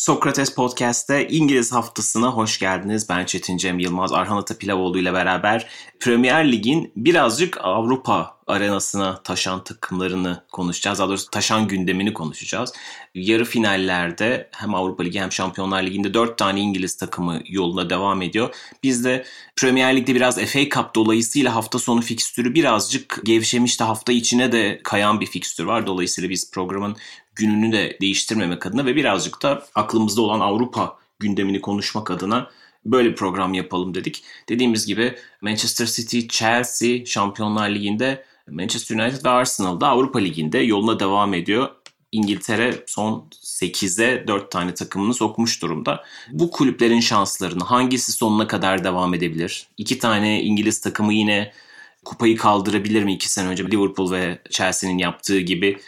Sokrates Podcast'te İngiliz haftasına hoş geldiniz. Ben Çetin Cem Yılmaz, Arhan Atapilavoğlu ile beraber Premier Lig'in birazcık Avrupa arenasına taşan takımlarını konuşacağız. Daha doğrusu taşan gündemini konuşacağız. Yarı finallerde hem Avrupa Ligi hem Şampiyonlar Ligi'nde 4 tane İngiliz takımı yoluna devam ediyor. Biz de Premier Lig'de biraz FA Cup dolayısıyla hafta sonu fikstürü birazcık gevşemiş de hafta içine de kayan bir fikstür var. Dolayısıyla biz programın gününü de değiştirmemek adına ve birazcık da aklımızda olan Avrupa gündemini konuşmak adına böyle bir program yapalım dedik. Dediğimiz gibi Manchester City, Chelsea Şampiyonlar Ligi'nde, Manchester United ve Arsenal da Avrupa Ligi'nde yoluna devam ediyor. İngiltere son 8'e 4 tane takımını sokmuş durumda. Bu kulüplerin şanslarını hangisi sonuna kadar devam edebilir? İki tane İngiliz takımı yine kupayı kaldırabilir mi? iki sene önce Liverpool ve Chelsea'nin yaptığı gibi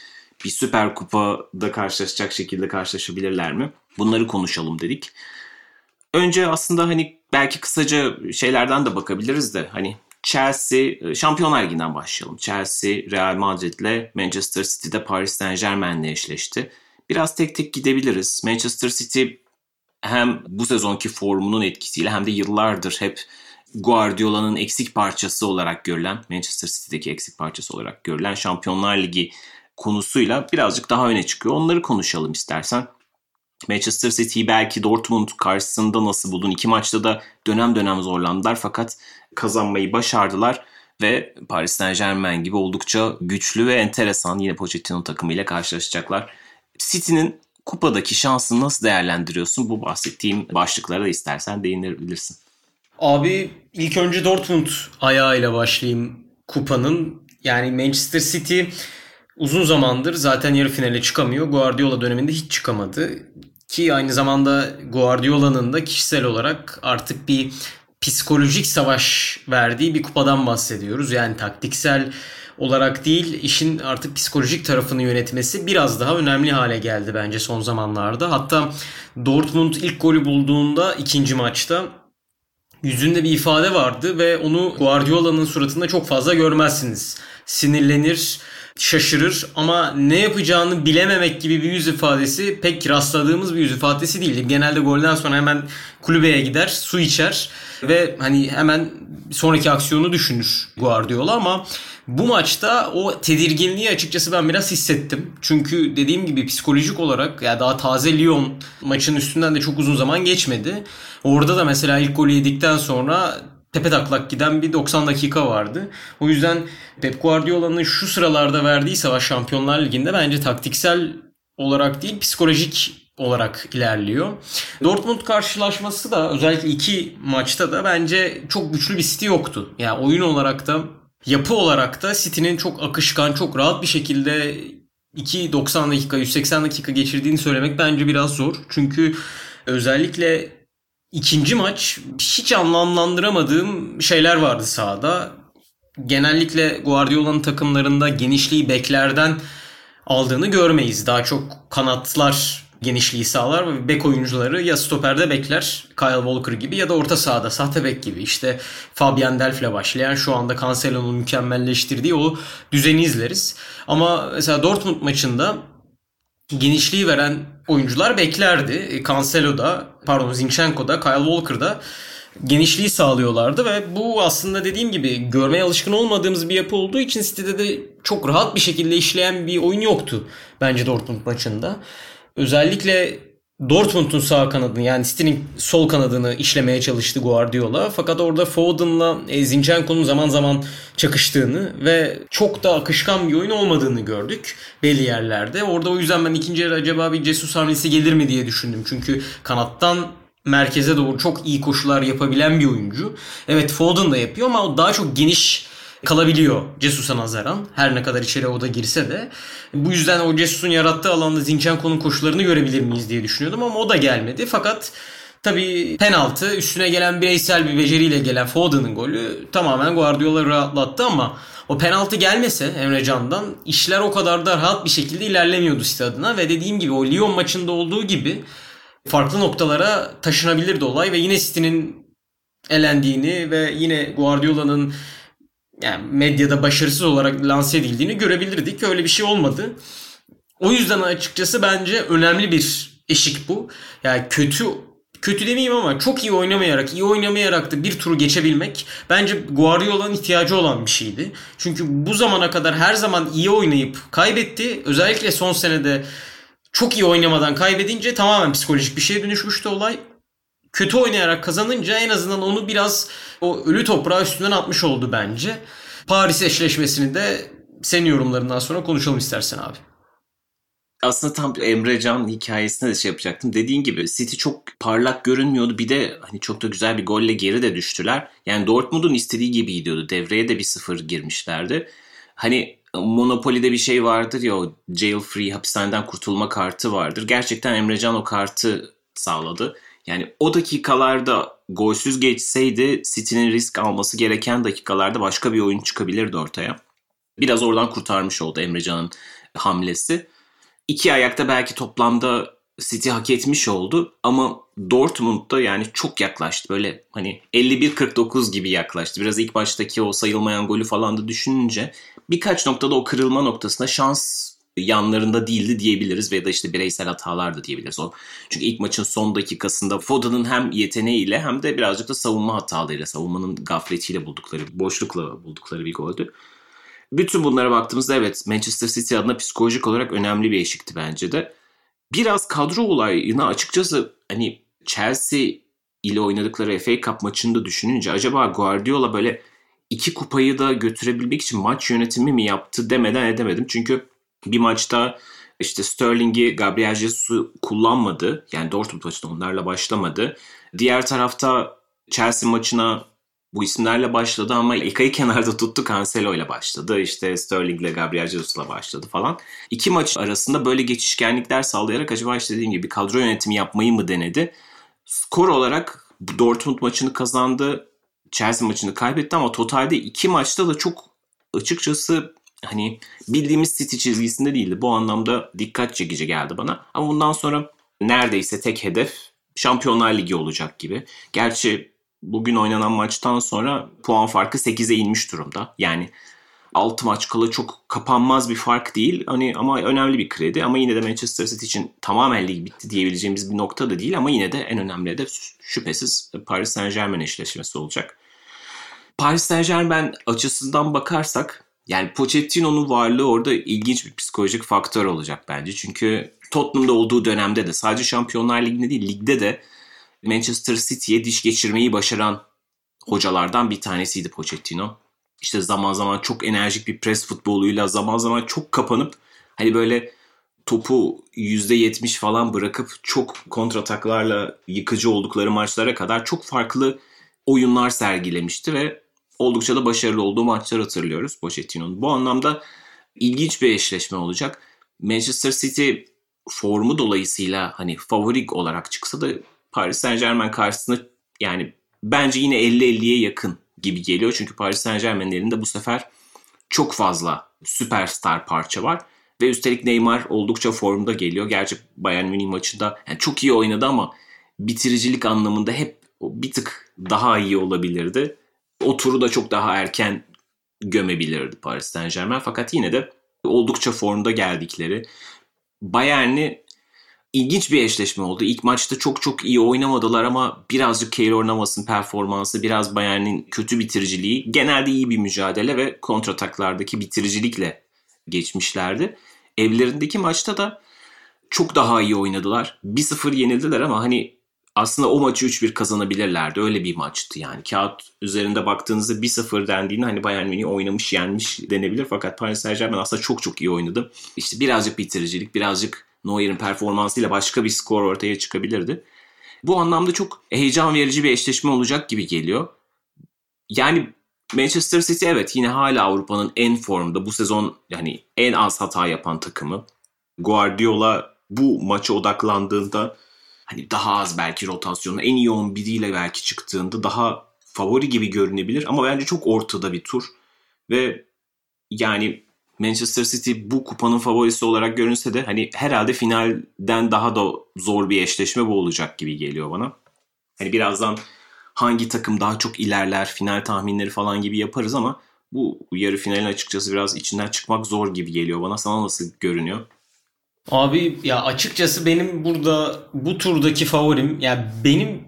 bir süper kupada karşılaşacak şekilde karşılaşabilirler mi? Bunları konuşalım dedik. Önce aslında hani belki kısaca şeylerden de bakabiliriz de hani Chelsea e, Şampiyonlar Ligi'nden başlayalım. Chelsea Real Madrid'le Manchester City'de Paris Saint Germain'le eşleşti. Biraz tek tek gidebiliriz. Manchester City hem bu sezonki formunun etkisiyle hem de yıllardır hep Guardiola'nın eksik parçası olarak görülen, Manchester City'deki eksik parçası olarak görülen Şampiyonlar Ligi konusuyla birazcık daha öne çıkıyor. Onları konuşalım istersen. Manchester City'yi belki Dortmund karşısında nasıl buldun? İki maçta da dönem dönem zorlandılar fakat kazanmayı başardılar ve Paris Saint Germain gibi oldukça güçlü ve enteresan yine Pochettino takımıyla karşılaşacaklar. City'nin kupadaki şansını nasıl değerlendiriyorsun? Bu bahsettiğim başlıklara da istersen değinebilirsin. Abi ilk önce Dortmund ayağıyla başlayayım kupanın. Yani Manchester City uzun zamandır zaten yarı finale çıkamıyor. Guardiola döneminde hiç çıkamadı. Ki aynı zamanda Guardiola'nın da kişisel olarak artık bir psikolojik savaş verdiği bir kupadan bahsediyoruz. Yani taktiksel olarak değil işin artık psikolojik tarafını yönetmesi biraz daha önemli hale geldi bence son zamanlarda. Hatta Dortmund ilk golü bulduğunda ikinci maçta yüzünde bir ifade vardı ve onu Guardiola'nın suratında çok fazla görmezsiniz. Sinirlenir, şaşırır ama ne yapacağını bilememek gibi bir yüz ifadesi pek rastladığımız bir yüz ifadesi değildi. Genelde golden sonra hemen kulübeye gider, su içer ve hani hemen sonraki aksiyonu düşünür Guardiola ama bu maçta o tedirginliği açıkçası ben biraz hissettim. Çünkü dediğim gibi psikolojik olarak ya daha taze Lyon maçın üstünden de çok uzun zaman geçmedi. Orada da mesela ilk golü yedikten sonra tepe taklak giden bir 90 dakika vardı. O yüzden Pep Guardiola'nın şu sıralarda verdiği savaş Şampiyonlar Ligi'nde bence taktiksel olarak değil psikolojik olarak ilerliyor. Dortmund karşılaşması da özellikle iki maçta da bence çok güçlü bir City yoktu. Yani oyun olarak da yapı olarak da City'nin çok akışkan, çok rahat bir şekilde 2-90 dakika, 180 dakika geçirdiğini söylemek bence biraz zor. Çünkü özellikle ikinci maç hiç anlamlandıramadığım şeyler vardı sahada. Genellikle Guardiola'nın takımlarında genişliği beklerden aldığını görmeyiz. Daha çok kanatlar genişliği sağlar ve bek oyuncuları ya stoperde bekler Kyle Walker gibi ya da orta sahada sahte bek gibi. İşte Fabian Delph'le başlayan şu anda Cancelo'nun mükemmelleştirdiği o düzeni izleriz. Ama mesela Dortmund maçında genişliği veren oyuncular beklerdi. E, Cancelo'da, pardon Zinchenko'da, Kyle Walker'da genişliği sağlıyorlardı ve bu aslında dediğim gibi görmeye alışkın olmadığımız bir yapı olduğu için City'de de çok rahat bir şekilde işleyen bir oyun yoktu bence Dortmund maçında. Özellikle Dortmund'un sağ kanadını yani City'nin sol kanadını işlemeye çalıştı Guardiola. Fakat orada Foden'la e, Zinchenko'nun zaman zaman çakıştığını ve çok da akışkan bir oyun olmadığını gördük belli yerlerde. Orada o yüzden ben ikinci yarı acaba bir Jesus hamlesi gelir mi diye düşündüm. Çünkü kanattan merkeze doğru çok iyi koşular yapabilen bir oyuncu. Evet Foden da yapıyor ama o daha çok geniş kalabiliyor Cesus'a nazaran. Her ne kadar içeri o da girse de. Bu yüzden o Cesus'un yarattığı alanda Zinchenko'nun koşularını görebilir miyiz diye düşünüyordum ama o da gelmedi. Fakat Tabi penaltı üstüne gelen bireysel bir beceriyle gelen Foden'ın golü tamamen Guardiola rahatlattı ama o penaltı gelmese Emre Can'dan işler o kadar da rahat bir şekilde ilerlemiyordu City adına ve dediğim gibi o Lyon maçında olduğu gibi farklı noktalara taşınabilirdi olay ve yine City'nin elendiğini ve yine Guardiola'nın yani medyada başarısız olarak lanse edildiğini görebilirdik. Öyle bir şey olmadı. O yüzden açıkçası bence önemli bir eşik bu. Yani kötü kötü demeyeyim ama çok iyi oynamayarak, iyi oynamayarak da bir turu geçebilmek bence Guardiola'nın ihtiyacı olan bir şeydi. Çünkü bu zamana kadar her zaman iyi oynayıp kaybetti. Özellikle son senede çok iyi oynamadan kaybedince tamamen psikolojik bir şeye dönüşmüştü olay. Kötü oynayarak kazanınca en azından onu biraz o ölü toprağı üstünden atmış oldu bence. Paris eşleşmesini de senin yorumlarından sonra konuşalım istersen abi aslında tam Emre Can hikayesine de şey yapacaktım. Dediğin gibi City çok parlak görünmüyordu. Bir de hani çok da güzel bir golle geri de düştüler. Yani Dortmund'un istediği gibi gidiyordu. Devreye de bir sıfır girmişlerdi. Hani Monopoly'de bir şey vardır ya o jail free hapishaneden kurtulma kartı vardır. Gerçekten Emre Can o kartı sağladı. Yani o dakikalarda golsüz geçseydi City'nin risk alması gereken dakikalarda başka bir oyun çıkabilirdi ortaya. Biraz oradan kurtarmış oldu Emre Can'ın hamlesi iki ayakta belki toplamda City hak etmiş oldu ama Dortmund'da yani çok yaklaştı. Böyle hani 51-49 gibi yaklaştı. Biraz ilk baştaki o sayılmayan golü falan da düşününce birkaç noktada o kırılma noktasında şans yanlarında değildi diyebiliriz veya da işte bireysel hatalar da diyebiliriz. O çünkü ilk maçın son dakikasında Foden'ın hem yeteneğiyle hem de birazcık da savunma hatalarıyla, savunmanın gafletiyle buldukları, boşlukla buldukları bir goldü. Bütün bunlara baktığımızda evet Manchester City adına psikolojik olarak önemli bir eşikti bence de. Biraz kadro olayına açıkçası hani Chelsea ile oynadıkları FA Cup maçında düşününce acaba Guardiola böyle iki kupayı da götürebilmek için maç yönetimi mi yaptı demeden edemedim. Çünkü bir maçta işte Sterling'i Gabriel Jesus'u kullanmadı. Yani Dortmund maçında onlarla başlamadı. Diğer tarafta Chelsea maçına bu isimlerle başladı ama İlkay'ı kenarda tuttu Cancelo ile başladı. İşte Sterling ile Gabriel Jesus'la başladı falan. İki maç arasında böyle geçişkenlikler sağlayarak acaba işte dediğim gibi kadro yönetimi yapmayı mı denedi? Skor olarak Dortmund maçını kazandı. Chelsea maçını kaybetti ama totalde iki maçta da çok açıkçası hani bildiğimiz City çizgisinde değildi. Bu anlamda dikkat çekici geldi bana. Ama bundan sonra neredeyse tek hedef Şampiyonlar Ligi olacak gibi. Gerçi bugün oynanan maçtan sonra puan farkı 8'e inmiş durumda. Yani 6 maç kala çok kapanmaz bir fark değil. Hani ama önemli bir kredi ama yine de Manchester City için tamamen lig bitti diyebileceğimiz bir nokta da değil ama yine de en önemli de şüphesiz Paris Saint-Germain eşleşmesi olacak. Paris Saint-Germain açısından bakarsak yani Pochettino'nun varlığı orada ilginç bir psikolojik faktör olacak bence. Çünkü Tottenham'da olduğu dönemde de sadece Şampiyonlar Ligi'nde değil ligde de Manchester City'ye diş geçirmeyi başaran hocalardan bir tanesiydi Pochettino. İşte zaman zaman çok enerjik bir pres futboluyla zaman zaman çok kapanıp hani böyle topu %70 falan bırakıp çok kontrataklarla yıkıcı oldukları maçlara kadar çok farklı oyunlar sergilemişti ve oldukça da başarılı olduğu maçlar hatırlıyoruz Pochettino'nun. Bu anlamda ilginç bir eşleşme olacak. Manchester City formu dolayısıyla hani favori olarak çıksa da Paris Saint Germain karşısında yani bence yine 50-50'ye yakın gibi geliyor. Çünkü Paris Saint Germain'in elinde bu sefer çok fazla süperstar parça var. Ve üstelik Neymar oldukça formda geliyor. Gerçi Bayern Münih maçında yani çok iyi oynadı ama bitiricilik anlamında hep bir tık daha iyi olabilirdi. O turu da çok daha erken gömebilirdi Paris Saint Germain. Fakat yine de oldukça formda geldikleri Bayern'i ilginç bir eşleşme oldu. İlk maçta çok çok iyi oynamadılar ama birazcık Keylor Navas'ın performansı, biraz Bayern'in kötü bitiriciliği, genelde iyi bir mücadele ve kontrataklardaki bitiricilikle geçmişlerdi. Evlerindeki maçta da çok daha iyi oynadılar. 1-0 yenildiler ama hani aslında o maçı 3-1 kazanabilirlerdi. Öyle bir maçtı yani. Kağıt üzerinde baktığınızda 1-0 dendiğinde hani Bayern Münih oynamış yenmiş denebilir. Fakat Paris Saint Germain aslında çok çok iyi oynadı. İşte birazcık bitiricilik, birazcık Neuer'in performansıyla başka bir skor ortaya çıkabilirdi. Bu anlamda çok heyecan verici bir eşleşme olacak gibi geliyor. Yani Manchester City evet yine hala Avrupa'nın en formda bu sezon yani en az hata yapan takımı. Guardiola bu maça odaklandığında hani daha az belki rotasyonu en iyi 11'iyle belki çıktığında daha favori gibi görünebilir ama bence çok ortada bir tur ve yani Manchester City bu kupanın favorisi olarak görünse de hani herhalde finalden daha da zor bir eşleşme bu olacak gibi geliyor bana. Hani birazdan hangi takım daha çok ilerler, final tahminleri falan gibi yaparız ama bu yarı finalin açıkçası biraz içinden çıkmak zor gibi geliyor bana. Sana nasıl görünüyor? Abi ya açıkçası benim burada bu turdaki favorim ya yani benim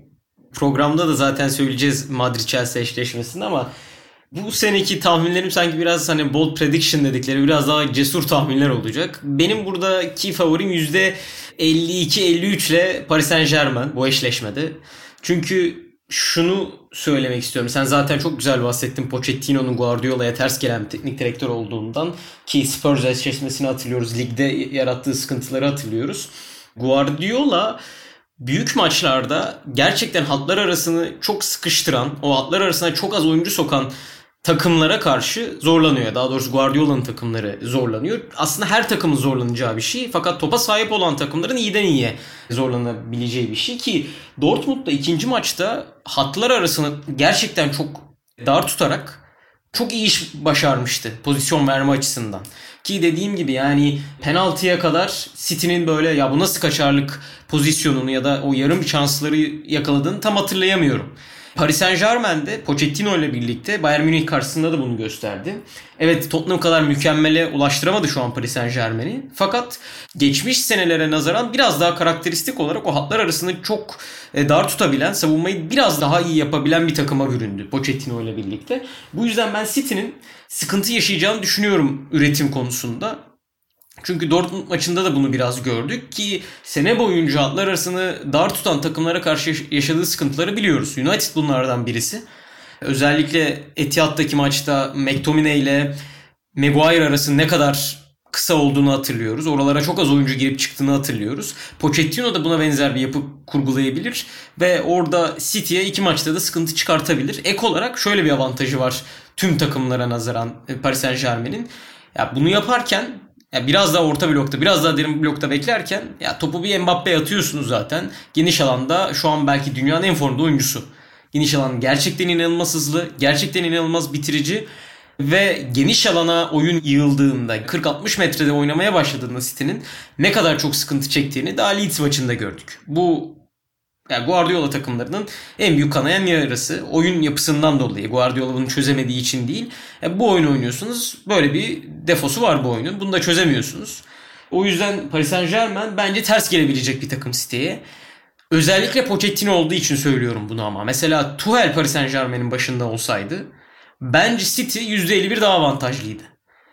programda da zaten söyleyeceğiz Madrid Chelsea eşleşmesini ama bu seneki tahminlerim sanki biraz hani bold prediction dedikleri biraz daha cesur tahminler olacak. Benim buradaki favorim %52-53 ile Paris Saint Germain bu eşleşmede. Çünkü şunu söylemek istiyorum. Sen zaten çok güzel bahsettin Pochettino'nun Guardiola'ya ters gelen bir teknik direktör olduğundan ki Spurs eşleşmesini hatırlıyoruz. Ligde yarattığı sıkıntıları hatırlıyoruz. Guardiola büyük maçlarda gerçekten hatlar arasını çok sıkıştıran, o hatlar arasına çok az oyuncu sokan takımlara karşı zorlanıyor. Daha doğrusu Guardiola'nın takımları zorlanıyor. Aslında her takımın zorlanacağı bir şey. Fakat topa sahip olan takımların iyiden iyiye zorlanabileceği bir şey ki Dortmund'da ikinci maçta hatlar arasını gerçekten çok dar tutarak çok iyi iş başarmıştı pozisyon verme açısından. Ki dediğim gibi yani penaltıya kadar City'nin böyle ya bu nasıl kaçarlık pozisyonunu ya da o yarım şansları yakaladığını tam hatırlayamıyorum. Paris Saint Germain'de Pochettino ile birlikte Bayern Münih karşısında da bunu gösterdi. Evet Tottenham kadar mükemmele ulaştıramadı şu an Paris Saint Germain'i. Fakat geçmiş senelere nazaran biraz daha karakteristik olarak o hatlar arasını çok e, dar tutabilen, savunmayı biraz daha iyi yapabilen bir takıma büründü Pochettino ile birlikte. Bu yüzden ben City'nin sıkıntı yaşayacağını düşünüyorum üretim konusunda. Çünkü Dortmund maçında da bunu biraz gördük ki sene boyunca atlar arasını dar tutan takımlara karşı yaşadığı sıkıntıları biliyoruz. United bunlardan birisi. Özellikle Etihad'daki maçta McTominay ile Maguire arasında ne kadar kısa olduğunu hatırlıyoruz. Oralara çok az oyuncu girip çıktığını hatırlıyoruz. Pochettino da buna benzer bir yapı kurgulayabilir ve orada City'ye iki maçta da sıkıntı çıkartabilir. Ek olarak şöyle bir avantajı var tüm takımlara nazaran Paris Saint Germain'in. Ya bunu yaparken ya biraz daha orta blokta, biraz daha derin blokta beklerken ya topu bir Mbappe'ye atıyorsunuz zaten. Geniş alanda şu an belki dünyanın en formda oyuncusu. Geniş alan gerçekten inanılmaz hızlı, gerçekten inanılmaz bitirici ve geniş alana oyun yığıldığında 40-60 metrede oynamaya başladığında City'nin ne kadar çok sıkıntı çektiğini daha Leeds maçında gördük. Bu yani Guardiola takımlarının en büyük kanayan yarası. Oyun yapısından dolayı. Guardiola bunu çözemediği için değil. Yani bu oyunu oynuyorsunuz. Böyle bir defosu var bu oyunun. Bunu da çözemiyorsunuz. O yüzden Paris Saint Germain bence ters gelebilecek bir takım City'ye. Özellikle Pochettino olduğu için söylüyorum bunu ama. Mesela Tuchel Paris Saint Germain'in başında olsaydı bence City %51 daha avantajlıydı.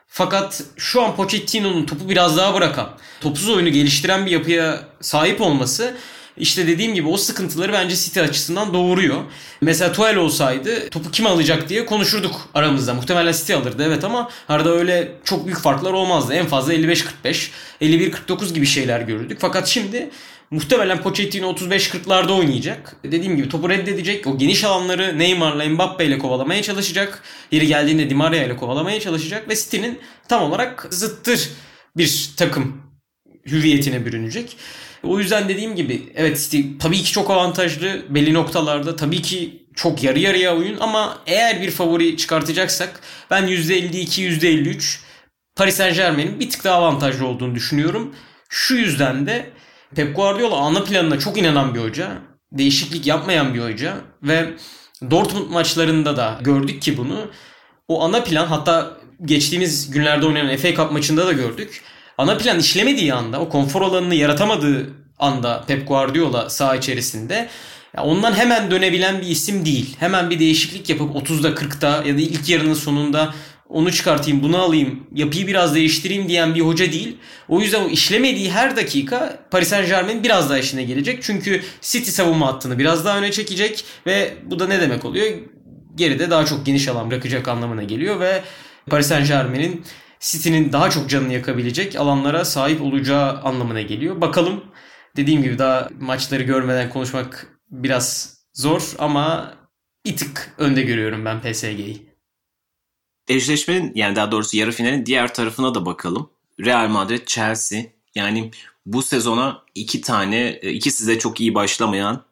Fakat şu an Pochettino'nun topu biraz daha bırakan, topsuz oyunu geliştiren bir yapıya sahip olması işte dediğim gibi o sıkıntıları bence City açısından doğuruyor. Mesela Tuchel olsaydı topu kim alacak diye konuşurduk aramızda. Muhtemelen City alırdı evet ama arada öyle çok büyük farklar olmazdı. En fazla 55-45, 51-49 gibi şeyler görürdük. Fakat şimdi Muhtemelen Pochettino 35-40'larda oynayacak. Dediğim gibi topu reddedecek. O geniş alanları Neymar'la Mbappe ile kovalamaya çalışacak. Yeri geldiğinde Di Maria ile kovalamaya çalışacak. Ve City'nin tam olarak zıttır bir takım hüviyetine bürünecek. O yüzden dediğim gibi evet City tabii ki çok avantajlı belli noktalarda. Tabii ki çok yarı yarıya oyun ama eğer bir favori çıkartacaksak ben %52 %53 Paris Saint Germain'in bir tık daha avantajlı olduğunu düşünüyorum. Şu yüzden de Pep Guardiola ana planına çok inanan bir hoca. Değişiklik yapmayan bir hoca ve Dortmund maçlarında da gördük ki bunu. O ana plan hatta geçtiğimiz günlerde oynanan FA Cup maçında da gördük ana plan işlemediği anda, o konfor alanını yaratamadığı anda Pep Guardiola saha içerisinde ondan hemen dönebilen bir isim değil. Hemen bir değişiklik yapıp 30'da 40'da ya da ilk yarının sonunda onu çıkartayım bunu alayım yapıyı biraz değiştireyim diyen bir hoca değil. O yüzden o işlemediği her dakika Paris Saint Germain biraz daha işine gelecek. Çünkü City savunma hattını biraz daha öne çekecek ve bu da ne demek oluyor? Geride daha çok geniş alan bırakacak anlamına geliyor ve Paris Saint Germain'in City'nin daha çok canını yakabilecek alanlara sahip olacağı anlamına geliyor. Bakalım dediğim gibi daha maçları görmeden konuşmak biraz zor ama bir tık önde görüyorum ben PSG'yi. Eşleşmenin yani daha doğrusu yarı finalin diğer tarafına da bakalım. Real Madrid, Chelsea yani bu sezona iki tane ikisi de çok iyi başlamayan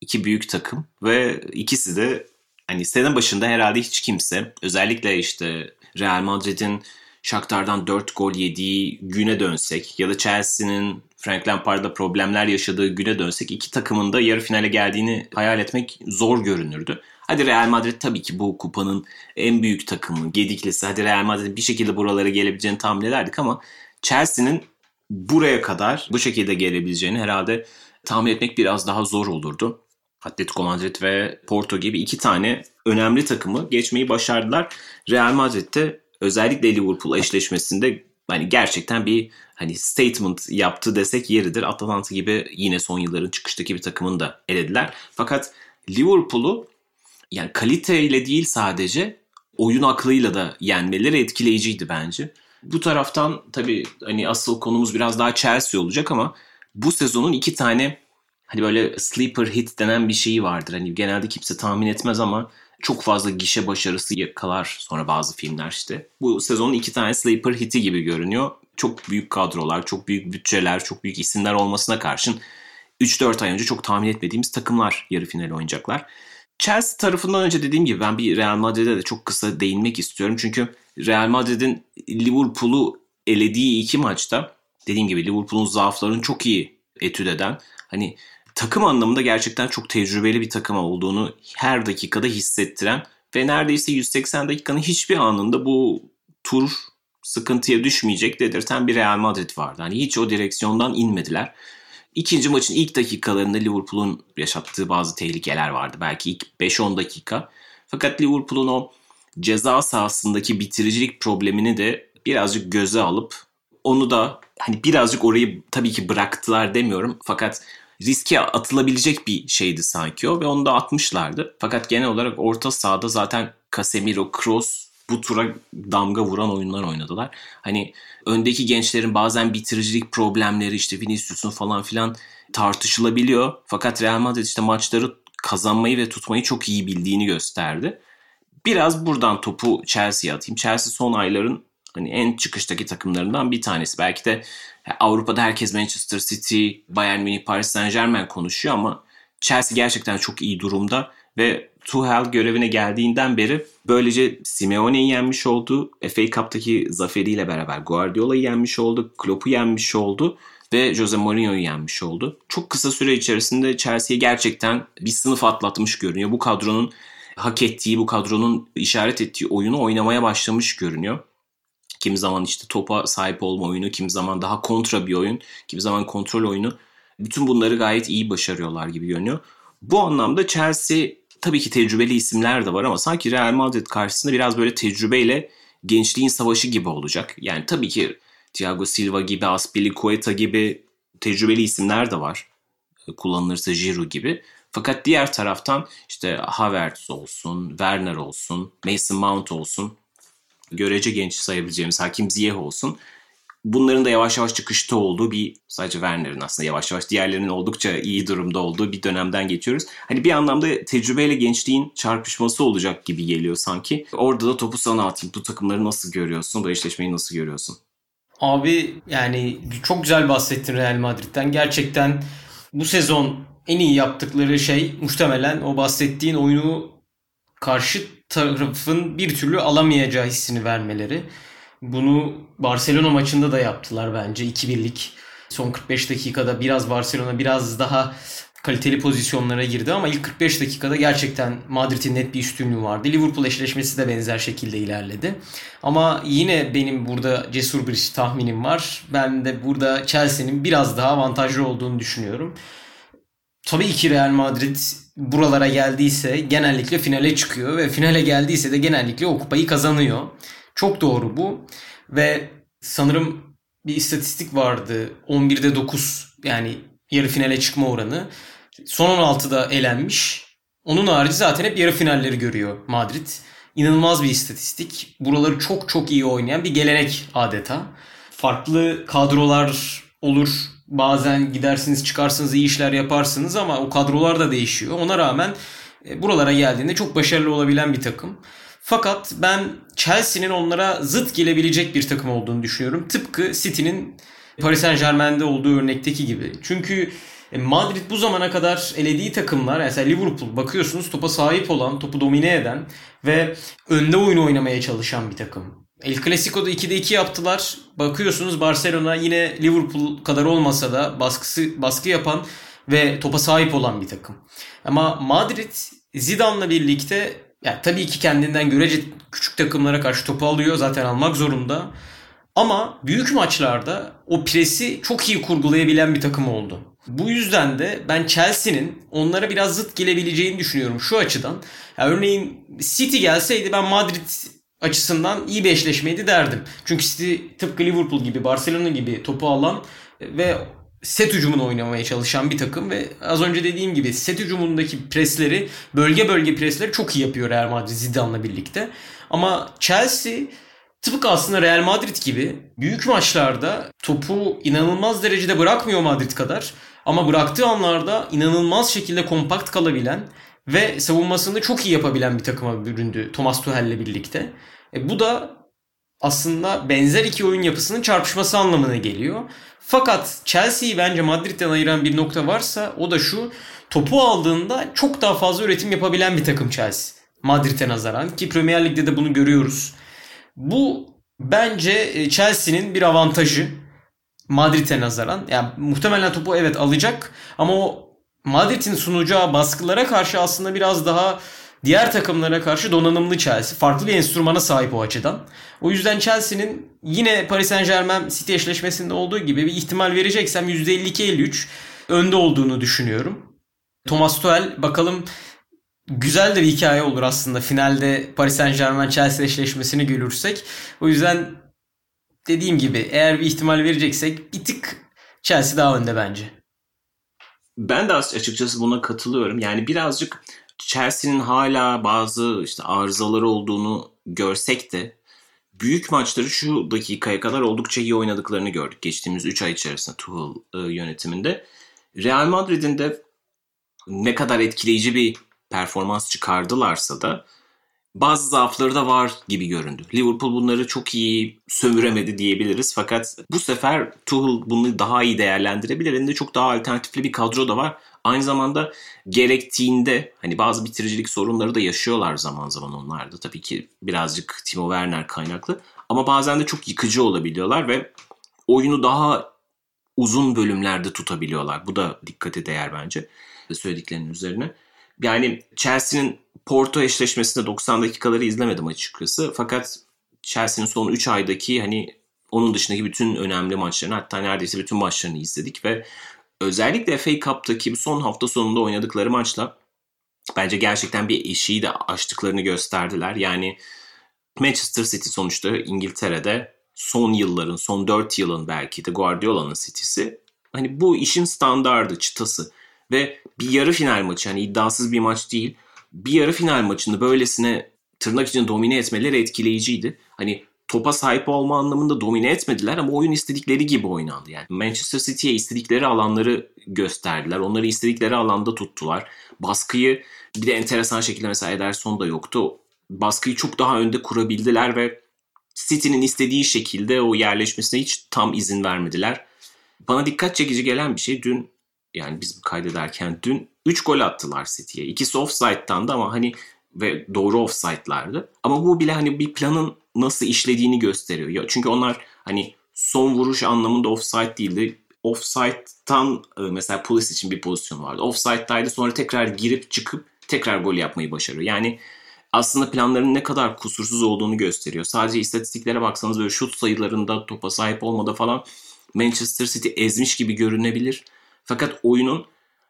iki büyük takım ve ikisi de Hani sene başında herhalde hiç kimse özellikle işte Real Madrid'in Shakhtar'dan 4 gol yediği güne dönsek ya da Chelsea'nin Frank Lampard'da problemler yaşadığı güne dönsek iki takımın da yarı finale geldiğini hayal etmek zor görünürdü. Hadi Real Madrid tabii ki bu kupanın en büyük takımı, gediklisi. Hadi Real Madrid bir şekilde buralara gelebileceğini tahmin ederdik ama Chelsea'nin buraya kadar bu şekilde gelebileceğini herhalde tahmin etmek biraz daha zor olurdu. Atletico Madrid ve Porto gibi iki tane önemli takımı geçmeyi başardılar. Real Madrid'de özellikle Liverpool eşleşmesinde hani gerçekten bir hani statement yaptı desek yeridir. Atalanta gibi yine son yılların çıkıştaki bir takımını da elediler. Fakat Liverpool'u yani kaliteyle değil sadece oyun aklıyla da yenmeleri etkileyiciydi bence. Bu taraftan tabii hani asıl konumuz biraz daha Chelsea olacak ama bu sezonun iki tane hani böyle sleeper hit denen bir şeyi vardır. Hani genelde kimse tahmin etmez ama çok fazla gişe başarısı yakalar sonra bazı filmler işte. Bu sezonun iki tane sleeper hiti gibi görünüyor. Çok büyük kadrolar, çok büyük bütçeler, çok büyük isimler olmasına karşın 3-4 ay önce çok tahmin etmediğimiz takımlar yarı final oynayacaklar. Chelsea tarafından önce dediğim gibi ben bir Real Madrid'e de çok kısa değinmek istiyorum. Çünkü Real Madrid'in Liverpool'u elediği iki maçta dediğim gibi Liverpool'un zaaflarını çok iyi etüt eden hani takım anlamında gerçekten çok tecrübeli bir takım olduğunu her dakikada hissettiren ve neredeyse 180 dakikanın hiçbir anında bu tur sıkıntıya düşmeyecek dedirten bir Real Madrid vardı. Hani hiç o direksiyondan inmediler. İkinci maçın ilk dakikalarında Liverpool'un yaşattığı bazı tehlikeler vardı. Belki ilk 5-10 dakika. Fakat Liverpool'un o ceza sahasındaki bitiricilik problemini de birazcık göze alıp onu da hani birazcık orayı tabii ki bıraktılar demiyorum. Fakat riske atılabilecek bir şeydi sanki o ve onu da atmışlardı. Fakat genel olarak orta sahada zaten Casemiro, Kroos bu tura damga vuran oyunlar oynadılar. Hani öndeki gençlerin bazen bitiricilik problemleri işte Vinicius'un falan filan tartışılabiliyor. Fakat Real Madrid işte maçları kazanmayı ve tutmayı çok iyi bildiğini gösterdi. Biraz buradan topu Chelsea'ye atayım. Chelsea son ayların hani en çıkıştaki takımlarından bir tanesi. Belki de Avrupa'da herkes Manchester City, Bayern Münih, Paris Saint Germain konuşuyor ama Chelsea gerçekten çok iyi durumda ve Tuchel görevine geldiğinden beri böylece Simeone'yi yenmiş oldu. FA Cup'taki zaferiyle beraber Guardiola'yı yenmiş oldu. Klopp'u yenmiş oldu ve Jose Mourinho'yu yenmiş oldu. Çok kısa süre içerisinde Chelsea'yi gerçekten bir sınıf atlatmış görünüyor. Bu kadronun hak ettiği, bu kadronun işaret ettiği oyunu oynamaya başlamış görünüyor. Kimi zaman işte topa sahip olma oyunu, kimi zaman daha kontra bir oyun, kimi zaman kontrol oyunu. Bütün bunları gayet iyi başarıyorlar gibi görünüyor. Bu anlamda Chelsea tabii ki tecrübeli isimler de var ama sanki Real Madrid karşısında biraz böyle tecrübeyle gençliğin savaşı gibi olacak. Yani tabii ki Thiago Silva gibi, Aspilicueta gibi tecrübeli isimler de var. Kullanılırsa Giroud gibi. Fakat diğer taraftan işte Havertz olsun, Werner olsun, Mason Mount olsun, görece genç sayabileceğimiz Hakim Ziyeh olsun bunların da yavaş yavaş çıkışta olduğu bir sadece Werner'in aslında yavaş yavaş diğerlerinin oldukça iyi durumda olduğu bir dönemden geçiyoruz. Hani bir anlamda tecrübeyle gençliğin çarpışması olacak gibi geliyor sanki. Orada da topu sana atayım. Bu takımları nasıl görüyorsun? Bu eşleşmeyi nasıl görüyorsun? Abi yani çok güzel bahsettin Real Madrid'den. Gerçekten bu sezon en iyi yaptıkları şey muhtemelen o bahsettiğin oyunu karşı tarafın bir türlü alamayacağı hissini vermeleri. Bunu Barcelona maçında da yaptılar bence 2-1'lik. Son 45 dakikada biraz Barcelona biraz daha kaliteli pozisyonlara girdi ama ilk 45 dakikada gerçekten Madrid'in net bir üstünlüğü vardı. Liverpool eşleşmesi de benzer şekilde ilerledi. Ama yine benim burada cesur bir tahminim var. Ben de burada Chelsea'nin biraz daha avantajlı olduğunu düşünüyorum. Tabii ki Real Madrid buralara geldiyse genellikle finale çıkıyor ve finale geldiyse de genellikle o kupayı kazanıyor. Çok doğru bu. Ve sanırım bir istatistik vardı. 11'de 9 yani yarı finale çıkma oranı. Son 16'da elenmiş. Onun harici zaten hep yarı finalleri görüyor Madrid. İnanılmaz bir istatistik. Buraları çok çok iyi oynayan bir gelenek adeta. Farklı kadrolar olur. Bazen gidersiniz çıkarsınız iyi işler yaparsınız ama o kadrolar da değişiyor. Ona rağmen e, buralara geldiğinde çok başarılı olabilen bir takım. Fakat ben Chelsea'nin onlara zıt gelebilecek bir takım olduğunu düşünüyorum. Tıpkı City'nin Paris Saint Germain'de olduğu örnekteki gibi. Çünkü E, Madrid bu zamana kadar elediği takımlar mesela Liverpool bakıyorsunuz topa sahip olan, topu domine eden ve önde oyunu oynamaya çalışan bir takım. El Clasico'da 2'de 2 yaptılar. Bakıyorsunuz Barcelona yine Liverpool kadar olmasa da baskısı baskı yapan ve topa sahip olan bir takım. Ama Madrid Zidane'la birlikte yani tabii ki kendinden görece küçük takımlara karşı topu alıyor. Zaten almak zorunda. Ama büyük maçlarda o presi çok iyi kurgulayabilen bir takım oldu. Bu yüzden de ben Chelsea'nin onlara biraz zıt gelebileceğini düşünüyorum şu açıdan. Yani örneğin City gelseydi ben Madrid açısından iyi bir eşleşmeydi derdim. Çünkü City tıpkı Liverpool gibi, Barcelona gibi topu alan ve set hücumunu oynamaya çalışan bir takım ve az önce dediğim gibi set hücumundaki presleri, bölge bölge presleri çok iyi yapıyor Real Madrid Zidane'la birlikte. Ama Chelsea tıpkı aslında Real Madrid gibi büyük maçlarda topu inanılmaz derecede bırakmıyor Madrid kadar. Ama bıraktığı anlarda inanılmaz şekilde kompakt kalabilen ve savunmasını çok iyi yapabilen bir takıma büründü Thomas Tuchel'le birlikte. E, bu da aslında benzer iki oyun yapısının çarpışması anlamına geliyor. Fakat Chelsea'yi bence Madrid'den ayıran bir nokta varsa o da şu. Topu aldığında çok daha fazla üretim yapabilen bir takım Chelsea. Madrid'e nazaran ki Premier Lig'de de bunu görüyoruz. Bu bence e, Chelsea'nin bir avantajı Madrid'e nazaran. Yani muhtemelen topu evet alacak ama o Madrid'in sunacağı baskılara karşı aslında biraz daha diğer takımlara karşı donanımlı Chelsea. Farklı bir enstrümana sahip o açıdan. O yüzden Chelsea'nin yine Paris Saint Germain City eşleşmesinde olduğu gibi bir ihtimal vereceksem %52-53 önde olduğunu düşünüyorum. Thomas Tuchel bakalım güzel de bir hikaye olur aslında finalde Paris Saint Germain Chelsea eşleşmesini görürsek. O yüzden dediğim gibi eğer bir ihtimal vereceksek bir tık Chelsea daha önde bence. Ben de açıkçası buna katılıyorum. Yani birazcık Chelsea'nin hala bazı işte arızaları olduğunu görsek de büyük maçları şu dakikaya kadar oldukça iyi oynadıklarını gördük geçtiğimiz 3 ay içerisinde Tuchel e, yönetiminde. Real Madrid'in de ne kadar etkileyici bir performans çıkardılarsa da bazı zaafları da var gibi göründü. Liverpool bunları çok iyi sömüremedi diyebiliriz. Fakat bu sefer Tuchel bunu daha iyi değerlendirebilir. Elinde çok daha alternatifli bir kadro da var. Aynı zamanda gerektiğinde hani bazı bitiricilik sorunları da yaşıyorlar zaman zaman onlar da. Tabii ki birazcık Timo Werner kaynaklı. Ama bazen de çok yıkıcı olabiliyorlar ve oyunu daha uzun bölümlerde tutabiliyorlar. Bu da dikkate değer bence söylediklerinin üzerine. Yani Chelsea'nin Porto eşleşmesinde 90 dakikaları izlemedim açıkçası. Fakat Chelsea'nin son 3 aydaki hani onun dışındaki bütün önemli maçlarını hatta neredeyse bütün maçlarını izledik ve özellikle FA Cup'taki son hafta sonunda oynadıkları maçla bence gerçekten bir eşiği de aştıklarını gösterdiler. Yani Manchester City sonuçta İngiltere'de son yılların, son 4 yılın belki de Guardiola'nın City'si. Hani bu işin standardı, çıtası. Ve bir yarı final maçı yani iddiasız bir maç değil. Bir yarı final maçını böylesine tırnak için domine etmeleri etkileyiciydi. Hani topa sahip olma anlamında domine etmediler ama oyun istedikleri gibi oynandı. Yani Manchester City'ye istedikleri alanları gösterdiler. Onları istedikleri alanda tuttular. Baskıyı bir de enteresan şekilde mesela Ederson da yoktu. Baskıyı çok daha önde kurabildiler ve City'nin istediği şekilde o yerleşmesine hiç tam izin vermediler. Bana dikkat çekici gelen bir şey dün yani biz kaydederken dün 3 gol attılar City'ye. İkisi offside'dan da ama hani ve doğru offside'lardı. Ama bu bile hani bir planın nasıl işlediğini gösteriyor. Ya çünkü onlar hani son vuruş anlamında offside değildi. Offside'tan e, mesela polis için bir pozisyon vardı. Offside'daydı sonra tekrar girip çıkıp tekrar gol yapmayı başarıyor. Yani aslında planların ne kadar kusursuz olduğunu gösteriyor. Sadece istatistiklere baksanız böyle şut sayılarında topa sahip olmada falan Manchester City ezmiş gibi görünebilir. Fakat oyunun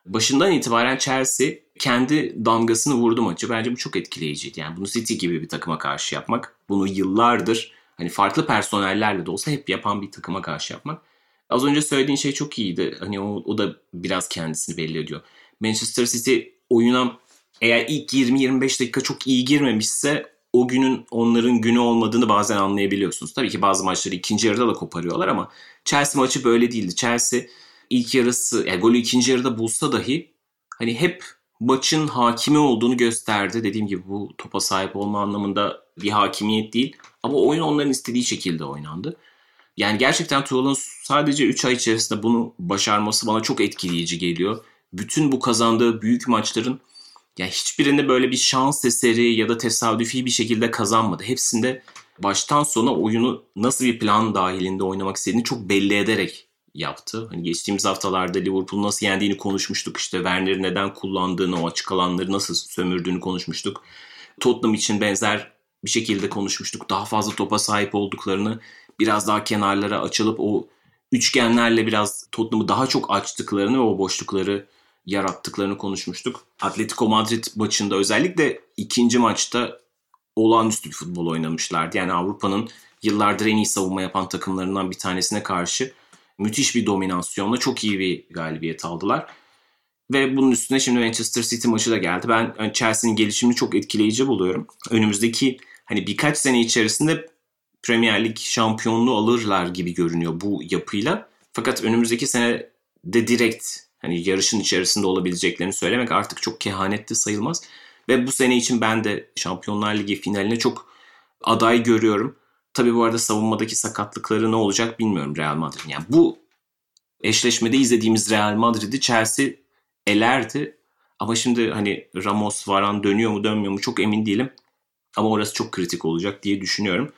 başından itibaren Chelsea kendi damgasını vurdu maçı. Bence bu çok etkileyiciydi. Yani bunu City gibi bir takıma karşı yapmak, bunu yıllardır hani farklı personellerle de olsa hep yapan bir takıma karşı yapmak. Az önce söylediğin şey çok iyiydi. Hani o, o da biraz kendisini belli ediyor. Manchester City oyuna eğer ilk 20-25 dakika çok iyi girmemişse o günün onların günü olmadığını bazen anlayabiliyorsunuz. Tabii ki bazı maçları ikinci yarıda da koparıyorlar ama Chelsea maçı böyle değildi. Chelsea ilk yarısı yani golü ikinci yarıda bulsa dahi hani hep maçın hakimi olduğunu gösterdi. Dediğim gibi bu topa sahip olma anlamında bir hakimiyet değil. Ama oyun onların istediği şekilde oynandı. Yani gerçekten Tuchel'ın sadece 3 ay içerisinde bunu başarması bana çok etkileyici geliyor. Bütün bu kazandığı büyük maçların ya hiçbirinde böyle bir şans eseri ya da tesadüfi bir şekilde kazanmadı. Hepsinde baştan sona oyunu nasıl bir plan dahilinde oynamak istediğini çok belli ederek yaptı. Hani geçtiğimiz haftalarda Liverpool nasıl yendiğini konuşmuştuk. İşte Werner'i neden kullandığını, o açık alanları nasıl sömürdüğünü konuşmuştuk. Tottenham için benzer bir şekilde konuşmuştuk. Daha fazla topa sahip olduklarını, biraz daha kenarlara açılıp o üçgenlerle biraz Tottenham'ı daha çok açtıklarını ve o boşlukları yarattıklarını konuşmuştuk. Atletico Madrid maçında özellikle ikinci maçta olağanüstü bir futbol oynamışlardı. Yani Avrupa'nın yıllardır en iyi savunma yapan takımlarından bir tanesine karşı müthiş bir dominasyonla çok iyi bir galibiyet aldılar. Ve bunun üstüne şimdi Manchester City maçı da geldi. Ben Chelsea'nin gelişimini çok etkileyici buluyorum. Önümüzdeki hani birkaç sene içerisinde Premier Lig şampiyonluğu alırlar gibi görünüyor bu yapıyla. Fakat önümüzdeki sene de direkt hani yarışın içerisinde olabileceklerini söylemek artık çok kehanetli sayılmaz. Ve bu sene için ben de Şampiyonlar Ligi finaline çok aday görüyorum. Tabii bu arada savunmadaki sakatlıkları ne olacak bilmiyorum Real Madrid. Yani bu eşleşmede izlediğimiz Real Madrid'i Chelsea elerdi. Ama şimdi hani Ramos, Varan dönüyor mu dönmüyor mu çok emin değilim. Ama orası çok kritik olacak diye düşünüyorum.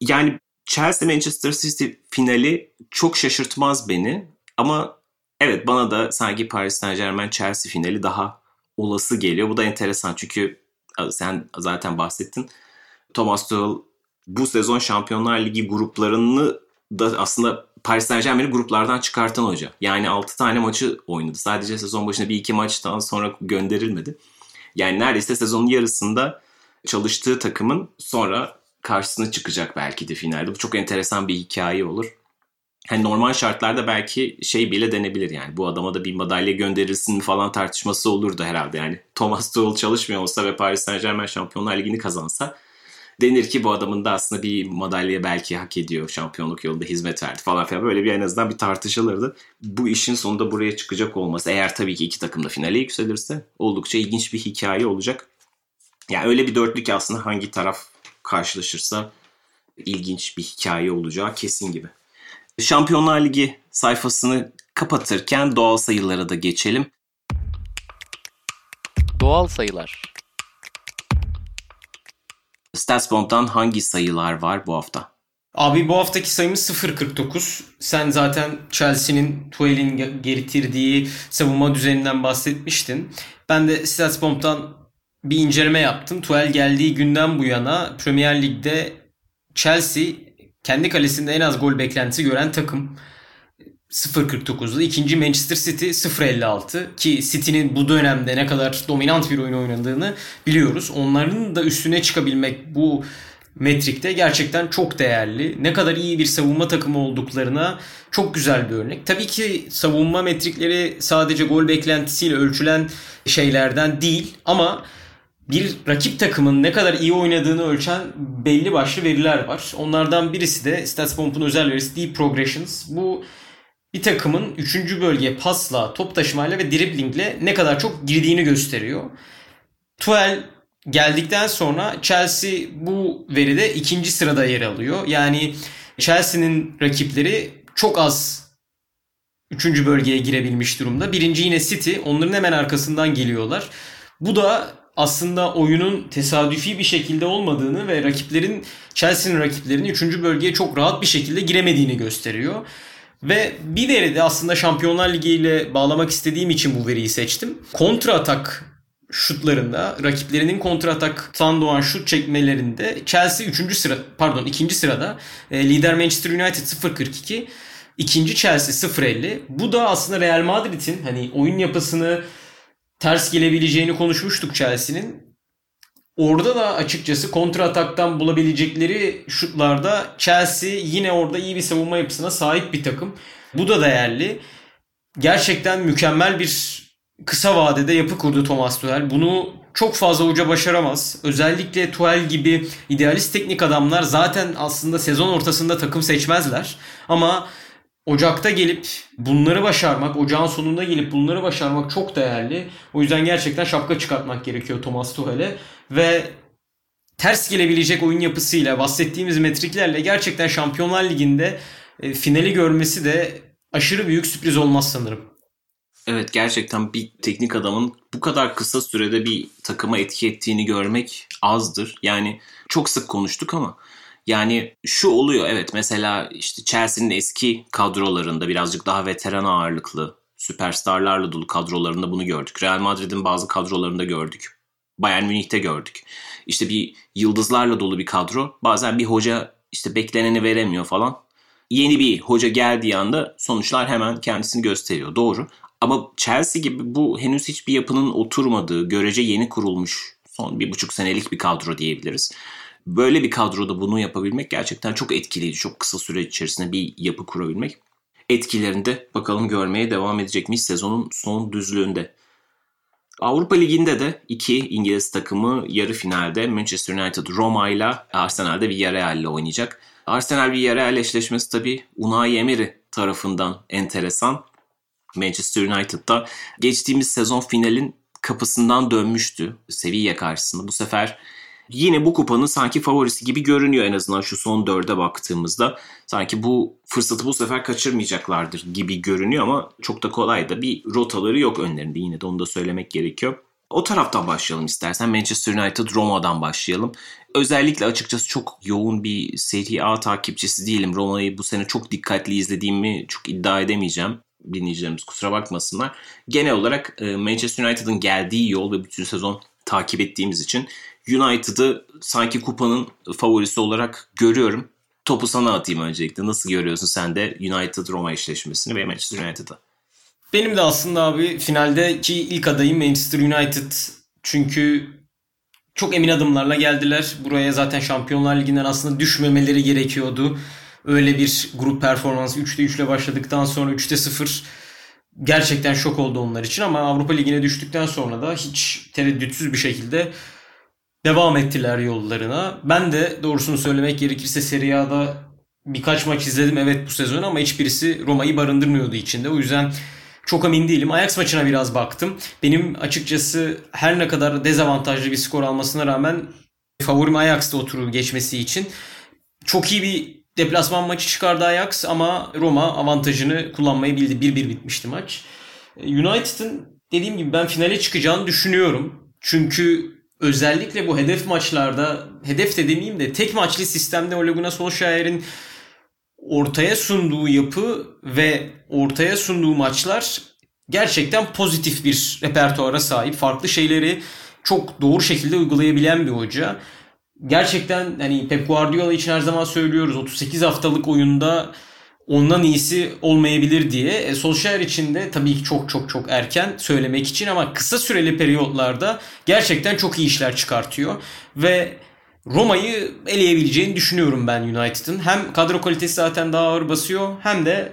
Yani Chelsea Manchester City finali çok şaşırtmaz beni. Ama evet bana da sanki Paris Saint Germain Chelsea finali daha olası geliyor. Bu da enteresan çünkü sen zaten bahsettin. Thomas Tuchel bu sezon Şampiyonlar Ligi gruplarını da aslında Paris Saint Germain'i gruplardan çıkartan hoca. Yani 6 tane maçı oynadı. Sadece sezon başında bir iki maçtan sonra gönderilmedi. Yani neredeyse sezonun yarısında çalıştığı takımın sonra karşısına çıkacak belki de finalde. Bu çok enteresan bir hikaye olur. Hani normal şartlarda belki şey bile denebilir yani. Bu adama da bir madalya gönderilsin falan tartışması olurdu herhalde yani. Thomas Tuchel çalışmıyor olsa ve Paris Saint Germain Şampiyonlar Ligi'ni kazansa denir ki bu adamın da aslında bir madalya belki hak ediyor. Şampiyonluk yolunda hizmet verdi falan filan. Böyle bir en azından bir tartışılırdı. Bu işin sonunda buraya çıkacak olması eğer tabii ki iki takım da finale yükselirse oldukça ilginç bir hikaye olacak. Yani öyle bir dörtlük aslında hangi taraf karşılaşırsa ilginç bir hikaye olacağı kesin gibi. Şampiyonlar Ligi sayfasını kapatırken doğal sayılara da geçelim. Doğal sayılar. Statsbomb'dan hangi sayılar var bu hafta? Abi bu haftaki sayımız 0.49. Sen zaten Chelsea'nin Tuel'in getirdiği savunma düzeninden bahsetmiştin. Ben de Statsbomb'dan bir inceleme yaptım. Tuel geldiği günden bu yana Premier Lig'de Chelsea kendi kalesinde en az gol beklentisi gören takım. 0.49'da. ikinci Manchester City 0.56 ki City'nin bu dönemde ne kadar dominant bir oyun oynadığını biliyoruz. Onların da üstüne çıkabilmek bu metrikte gerçekten çok değerli. Ne kadar iyi bir savunma takımı olduklarına çok güzel bir örnek. Tabii ki savunma metrikleri sadece gol beklentisiyle ölçülen şeylerden değil ama bir rakip takımın ne kadar iyi oynadığını ölçen belli başlı veriler var. Onlardan birisi de StatsBomb'un özel verisi Deep Progressions. Bu bir takımın 3. bölgeye pasla, top taşımayla ve driblingle ne kadar çok girdiğini gösteriyor. Tuel geldikten sonra Chelsea bu veride ikinci sırada yer alıyor. Yani Chelsea'nin rakipleri çok az üçüncü bölgeye girebilmiş durumda. Birinci yine City. Onların hemen arkasından geliyorlar. Bu da aslında oyunun tesadüfi bir şekilde olmadığını ve rakiplerin Chelsea'nin rakiplerinin 3. bölgeye çok rahat bir şekilde giremediğini gösteriyor. Ve bir veri de aslında Şampiyonlar Ligi ile bağlamak istediğim için bu veriyi seçtim. Kontra atak şutlarında rakiplerinin kontra ataktan doğan şut çekmelerinde Chelsea 3. sıra pardon 2. sırada e, lider Manchester United 0.42 ikinci Chelsea 0.50 bu da aslında Real Madrid'in hani oyun yapısını ters gelebileceğini konuşmuştuk Chelsea'nin. Orada da açıkçası kontra ataktan bulabilecekleri şutlarda Chelsea yine orada iyi bir savunma yapısına sahip bir takım. Bu da değerli. Gerçekten mükemmel bir kısa vadede yapı kurdu Thomas Tuchel. Bunu çok fazla hoca başaramaz. Özellikle Tuchel gibi idealist teknik adamlar zaten aslında sezon ortasında takım seçmezler. Ama Ocak'ta gelip bunları başarmak, ocağın sonunda gelip bunları başarmak çok değerli. O yüzden gerçekten şapka çıkartmak gerekiyor Thomas Tuchel'e ve ters gelebilecek oyun yapısıyla, bahsettiğimiz metriklerle gerçekten Şampiyonlar Ligi'nde e, finali görmesi de aşırı büyük sürpriz olmaz sanırım. Evet gerçekten bir teknik adamın bu kadar kısa sürede bir takıma etki ettiğini görmek azdır. Yani çok sık konuştuk ama yani şu oluyor evet mesela işte Chelsea'nin eski kadrolarında birazcık daha veteran ağırlıklı süperstarlarla dolu kadrolarında bunu gördük. Real Madrid'in bazı kadrolarında gördük. Bayern Münih'te gördük. İşte bir yıldızlarla dolu bir kadro. Bazen bir hoca işte bekleneni veremiyor falan. Yeni bir hoca geldiği anda sonuçlar hemen kendisini gösteriyor. Doğru. Ama Chelsea gibi bu henüz hiçbir yapının oturmadığı, görece yeni kurulmuş son bir buçuk senelik bir kadro diyebiliriz. Böyle bir kadroda bunu yapabilmek gerçekten çok etkileyici. Çok kısa süre içerisinde bir yapı kurabilmek. Etkilerinde bakalım görmeye devam edecek miyiz sezonun son düzlüğünde. Avrupa Ligi'nde de iki İngiliz takımı yarı finalde Manchester United Roma ile Arsenal'de Villarreal ile oynayacak. Arsenal Villarreal eşleşmesi tabii Unai Emery tarafından enteresan. Manchester United'da geçtiğimiz sezon finalin kapısından dönmüştü Sevilla karşısında. Bu sefer yine bu kupanın sanki favorisi gibi görünüyor en azından şu son dörde baktığımızda. Sanki bu fırsatı bu sefer kaçırmayacaklardır gibi görünüyor ama çok da kolay da bir rotaları yok önlerinde yine de onu da söylemek gerekiyor. O taraftan başlayalım istersen. Manchester United Roma'dan başlayalım. Özellikle açıkçası çok yoğun bir Serie A takipçisi değilim. Roma'yı bu sene çok dikkatli izlediğimi çok iddia edemeyeceğim dinleyicilerimiz kusura bakmasınlar. Genel olarak e, Manchester United'ın geldiği yol ve bütün sezon takip ettiğimiz için United'ı sanki kupanın favorisi olarak görüyorum. Topu sana atayım öncelikle. Nasıl görüyorsun sen de United-Roma eşleşmesini ve Manchester United'ı? Benim de aslında abi finaldeki ilk adayım Manchester United. Çünkü çok emin adımlarla geldiler. Buraya zaten Şampiyonlar Ligi'nden aslında düşmemeleri gerekiyordu. Öyle bir grup performansı 3'te 3 ile başladıktan sonra 3'te 0 gerçekten şok oldu onlar için ama Avrupa Ligi'ne düştükten sonra da hiç tereddütsüz bir şekilde devam ettiler yollarına. Ben de doğrusunu söylemek gerekirse Serie A'da birkaç maç izledim evet bu sezon ama hiçbirisi Roma'yı barındırmıyordu içinde. O yüzden çok emin değilim. Ajax maçına biraz baktım. Benim açıkçası her ne kadar dezavantajlı bir skor almasına rağmen favorim Ajax'ta oturur geçmesi için. Çok iyi bir deplasman maçı çıkardı Ajax ama Roma avantajını kullanmayı bildi. 1-1 bitmişti maç. United'ın dediğim gibi ben finale çıkacağını düşünüyorum. Çünkü özellikle bu hedef maçlarda, hedef de demeyeyim de tek maçlı sistemde Ole Gunnar Solskjaer'in ortaya sunduğu yapı ve ortaya sunduğu maçlar gerçekten pozitif bir repertuara sahip. Farklı şeyleri çok doğru şekilde uygulayabilen bir hoca. Gerçekten hani Pep Guardiola için her zaman söylüyoruz 38 haftalık oyunda ondan iyisi olmayabilir diye. E, Solskjaer için de tabii ki çok çok çok erken söylemek için ama kısa süreli periyotlarda gerçekten çok iyi işler çıkartıyor. Ve Roma'yı eleyebileceğini düşünüyorum ben United'ın. Hem kadro kalitesi zaten daha ağır basıyor hem de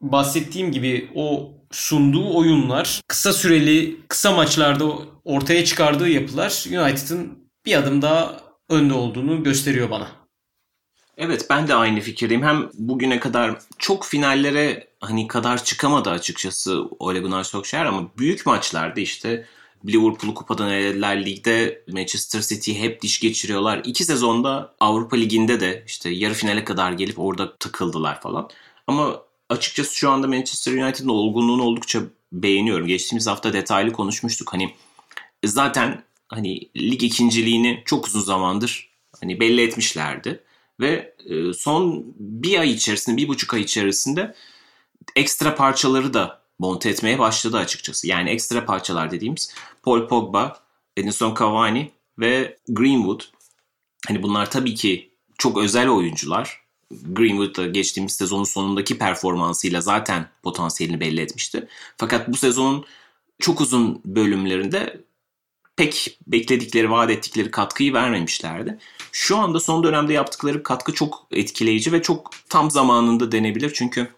bahsettiğim gibi o sunduğu oyunlar, kısa süreli, kısa maçlarda ortaya çıkardığı yapılar United'ın bir adım daha önde olduğunu gösteriyor bana. Evet ben de aynı fikirdeyim. Hem bugüne kadar çok finallere hani kadar çıkamadı açıkçası Ole Gunnar Solskjaer ama büyük maçlarda işte Liverpool'u kupadan elediler. Ligde Manchester City hep diş geçiriyorlar. İki sezonda Avrupa Ligi'nde de işte yarı finale kadar gelip orada takıldılar falan. Ama açıkçası şu anda Manchester United'ın olgunluğunu oldukça beğeniyorum. Geçtiğimiz hafta detaylı konuşmuştuk. Hani zaten hani lig ikinciliğini çok uzun zamandır hani belli etmişlerdi. Ve e, son bir ay içerisinde, bir buçuk ay içerisinde ekstra parçaları da monte etmeye başladı açıkçası. Yani ekstra parçalar dediğimiz Paul Pogba, Edinson Cavani ve Greenwood. Hani bunlar tabii ki çok özel oyuncular. Greenwood da geçtiğimiz sezonun sonundaki performansıyla zaten potansiyelini belli etmişti. Fakat bu sezonun çok uzun bölümlerinde pek bekledikleri, vaat ettikleri katkıyı vermemişlerdi. Şu anda son dönemde yaptıkları katkı çok etkileyici ve çok tam zamanında denebilir. Çünkü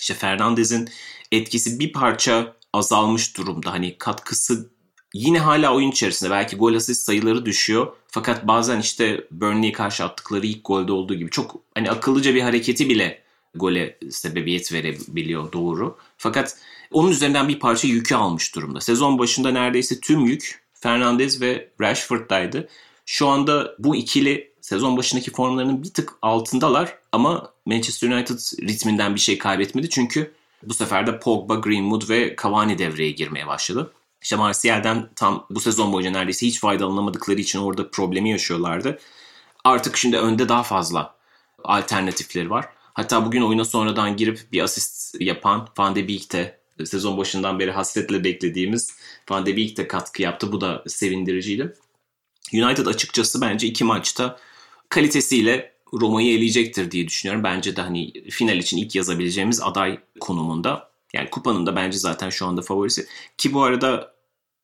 işte Fernandez'in etkisi bir parça azalmış durumda. Hani katkısı yine hala oyun içerisinde. Belki gol asist sayıları düşüyor. Fakat bazen işte Burnley'e karşı attıkları ilk golde olduğu gibi çok hani akıllıca bir hareketi bile gole sebebiyet verebiliyor doğru. Fakat onun üzerinden bir parça yükü almış durumda. Sezon başında neredeyse tüm yük Fernandez ve Rashford'daydı. Şu anda bu ikili sezon başındaki formlarının bir tık altındalar ama Manchester United ritminden bir şey kaybetmedi çünkü bu sefer de Pogba, Greenwood ve Cavani devreye girmeye başladı. İşte Martial'den tam bu sezon boyunca neredeyse hiç faydalanamadıkları için orada problemi yaşıyorlardı. Artık şimdi önde daha fazla alternatifleri var. Hatta bugün oyuna sonradan girip bir asist yapan Van de Beek de sezon başından beri hasretle beklediğimiz Van de Beek de katkı yaptı. Bu da sevindiriciydi. United açıkçası bence iki maçta kalitesiyle Roma'yı eleyecektir diye düşünüyorum. Bence de hani final için ilk yazabileceğimiz aday konumunda. Yani kupanın da bence zaten şu anda favorisi. Ki bu arada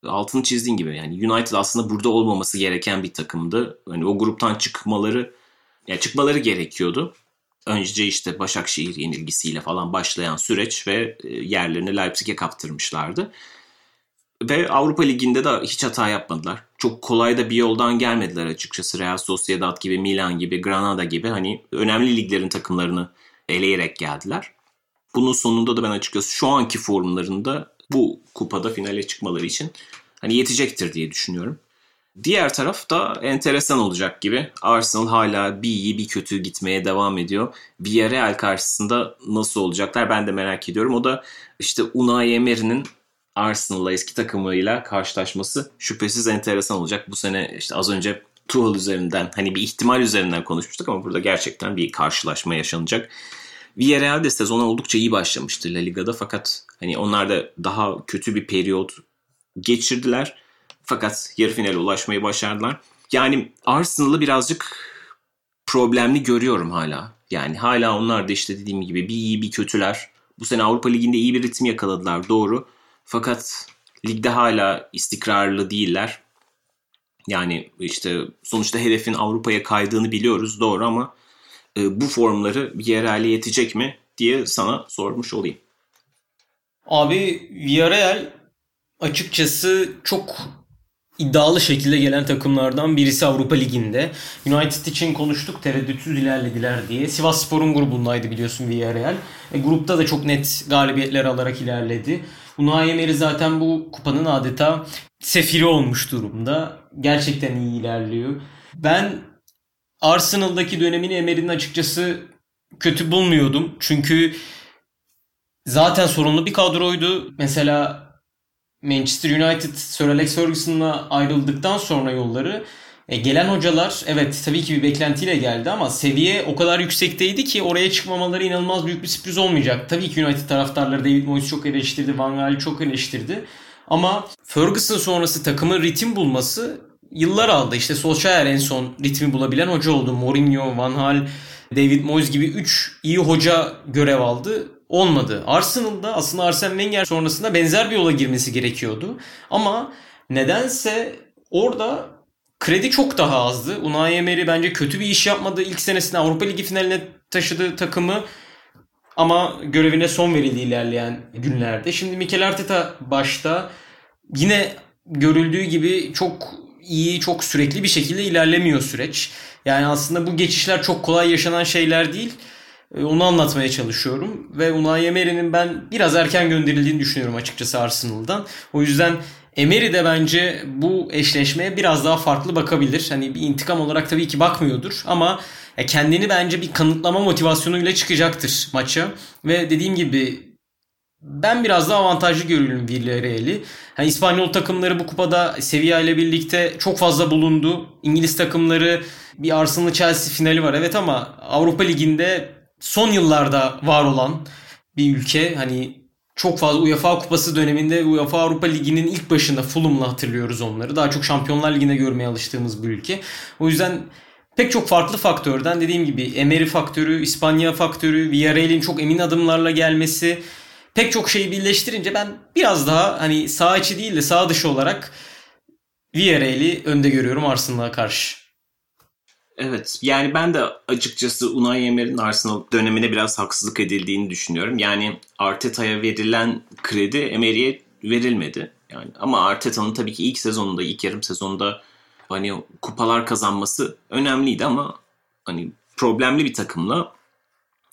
altını çizdiğin gibi yani United aslında burada olmaması gereken bir takımdı. Hani o gruptan çıkmaları yani çıkmaları gerekiyordu. Önce işte Başakşehir yenilgisiyle falan başlayan süreç ve e, yerlerini Leipzig'e kaptırmışlardı. Ve Avrupa Ligi'nde de hiç hata yapmadılar. Çok kolay da bir yoldan gelmediler açıkçası. Real Sociedad gibi, Milan gibi, Granada gibi hani önemli liglerin takımlarını eleyerek geldiler. Bunun sonunda da ben açıkçası şu anki formlarında bu kupada finale çıkmaları için hani yetecektir diye düşünüyorum. Diğer taraf da enteresan olacak gibi. Arsenal hala bir iyi bir kötü gitmeye devam ediyor. Villarreal karşısında nasıl olacaklar ben de merak ediyorum. O da işte Unai Emery'nin Arsenal'la eski takımıyla karşılaşması şüphesiz enteresan olacak. Bu sene işte az önce Tuchel üzerinden hani bir ihtimal üzerinden konuşmuştuk ama burada gerçekten bir karşılaşma yaşanacak. Villarreal de sezona oldukça iyi başlamıştı La Liga'da fakat hani onlar da daha kötü bir periyot geçirdiler. Fakat yarı finale ulaşmayı başardılar. Yani Arsenal'ı birazcık problemli görüyorum hala. Yani hala onlar da işte dediğim gibi bir iyi bir kötüler. Bu sene Avrupa Ligi'nde iyi bir ritim yakaladılar doğru. Fakat ligde hala istikrarlı değiller. Yani işte sonuçta hedefin Avrupa'ya kaydığını biliyoruz doğru ama e, bu formları bir yetecek mi diye sana sormuş olayım. Abi Villarreal açıkçası çok iddialı şekilde gelen takımlardan birisi Avrupa Ligi'nde. United için konuştuk tereddütsüz ilerlediler diye. Sivas Spor'un grubundaydı biliyorsun Villarreal. E, grupta da çok net galibiyetler alarak ilerledi. Unai Emery zaten bu kupanın adeta sefiri olmuş durumda. Gerçekten iyi ilerliyor. Ben Arsenal'daki dönemini Emery'nin açıkçası kötü bulmuyordum. Çünkü zaten sorunlu bir kadroydu. Mesela Manchester United Sir Alex Ferguson'la ayrıldıktan sonra yolları e, gelen hocalar evet tabii ki bir beklentiyle geldi ama seviye o kadar yüksekteydi ki oraya çıkmamaları inanılmaz büyük bir sürpriz olmayacak. Tabii ki United taraftarları David Moyes çok eleştirdi, Van Gaal'i çok eleştirdi. Ama Ferguson sonrası takımın ritim bulması yıllar aldı. İşte Solskjaer en son ritmi bulabilen hoca oldu. Mourinho, Van Gaal, David Moyes gibi 3 iyi hoca görev aldı. Olmadı. Arsenal'da aslında Arsene Wenger sonrasında benzer bir yola girmesi gerekiyordu. Ama nedense orada kredi çok daha azdı. Unai Emery bence kötü bir iş yapmadı. İlk senesinde Avrupa Ligi finaline taşıdığı takımı ama görevine son verildi ilerleyen günlerde. Şimdi Mikel Arteta başta yine görüldüğü gibi çok iyi, çok sürekli bir şekilde ilerlemiyor süreç. Yani aslında bu geçişler çok kolay yaşanan şeyler değil. E, onu anlatmaya çalışıyorum. Ve Unai Emery'nin ben biraz erken gönderildiğini düşünüyorum açıkçası Arsenal'dan. O yüzden Emery de bence bu eşleşmeye biraz daha farklı bakabilir. Hani bir intikam olarak tabii ki bakmıyordur ama kendini bence bir kanıtlama motivasyonuyla çıkacaktır maça. Ve dediğim gibi ben biraz daha avantajlı görüyorum Villarreal'i. Yani İspanyol takımları bu kupada Sevilla ile birlikte çok fazla bulundu. İngiliz takımları bir Arsenal Chelsea finali var evet ama Avrupa Ligi'nde son yıllarda var olan bir ülke. Hani çok fazla UEFA Kupası döneminde UEFA Avrupa Ligi'nin ilk başında Fulham'la hatırlıyoruz onları. Daha çok Şampiyonlar Ligi'nde görmeye alıştığımız bir ülke. O yüzden pek çok farklı faktörden dediğim gibi Emery faktörü, İspanya faktörü, Villarreal'in çok emin adımlarla gelmesi pek çok şeyi birleştirince ben biraz daha hani sağ içi değil de sağ dışı olarak Villarreal'i önde görüyorum Arsenal'a karşı. Evet yani ben de açıkçası Unai Emery'nin Arsenal dönemine biraz haksızlık edildiğini düşünüyorum. Yani Arteta'ya verilen kredi Emery'e verilmedi. Yani ama Arteta'nın tabii ki ilk sezonunda, ilk yarım sezonda hani kupalar kazanması önemliydi ama hani problemli bir takımla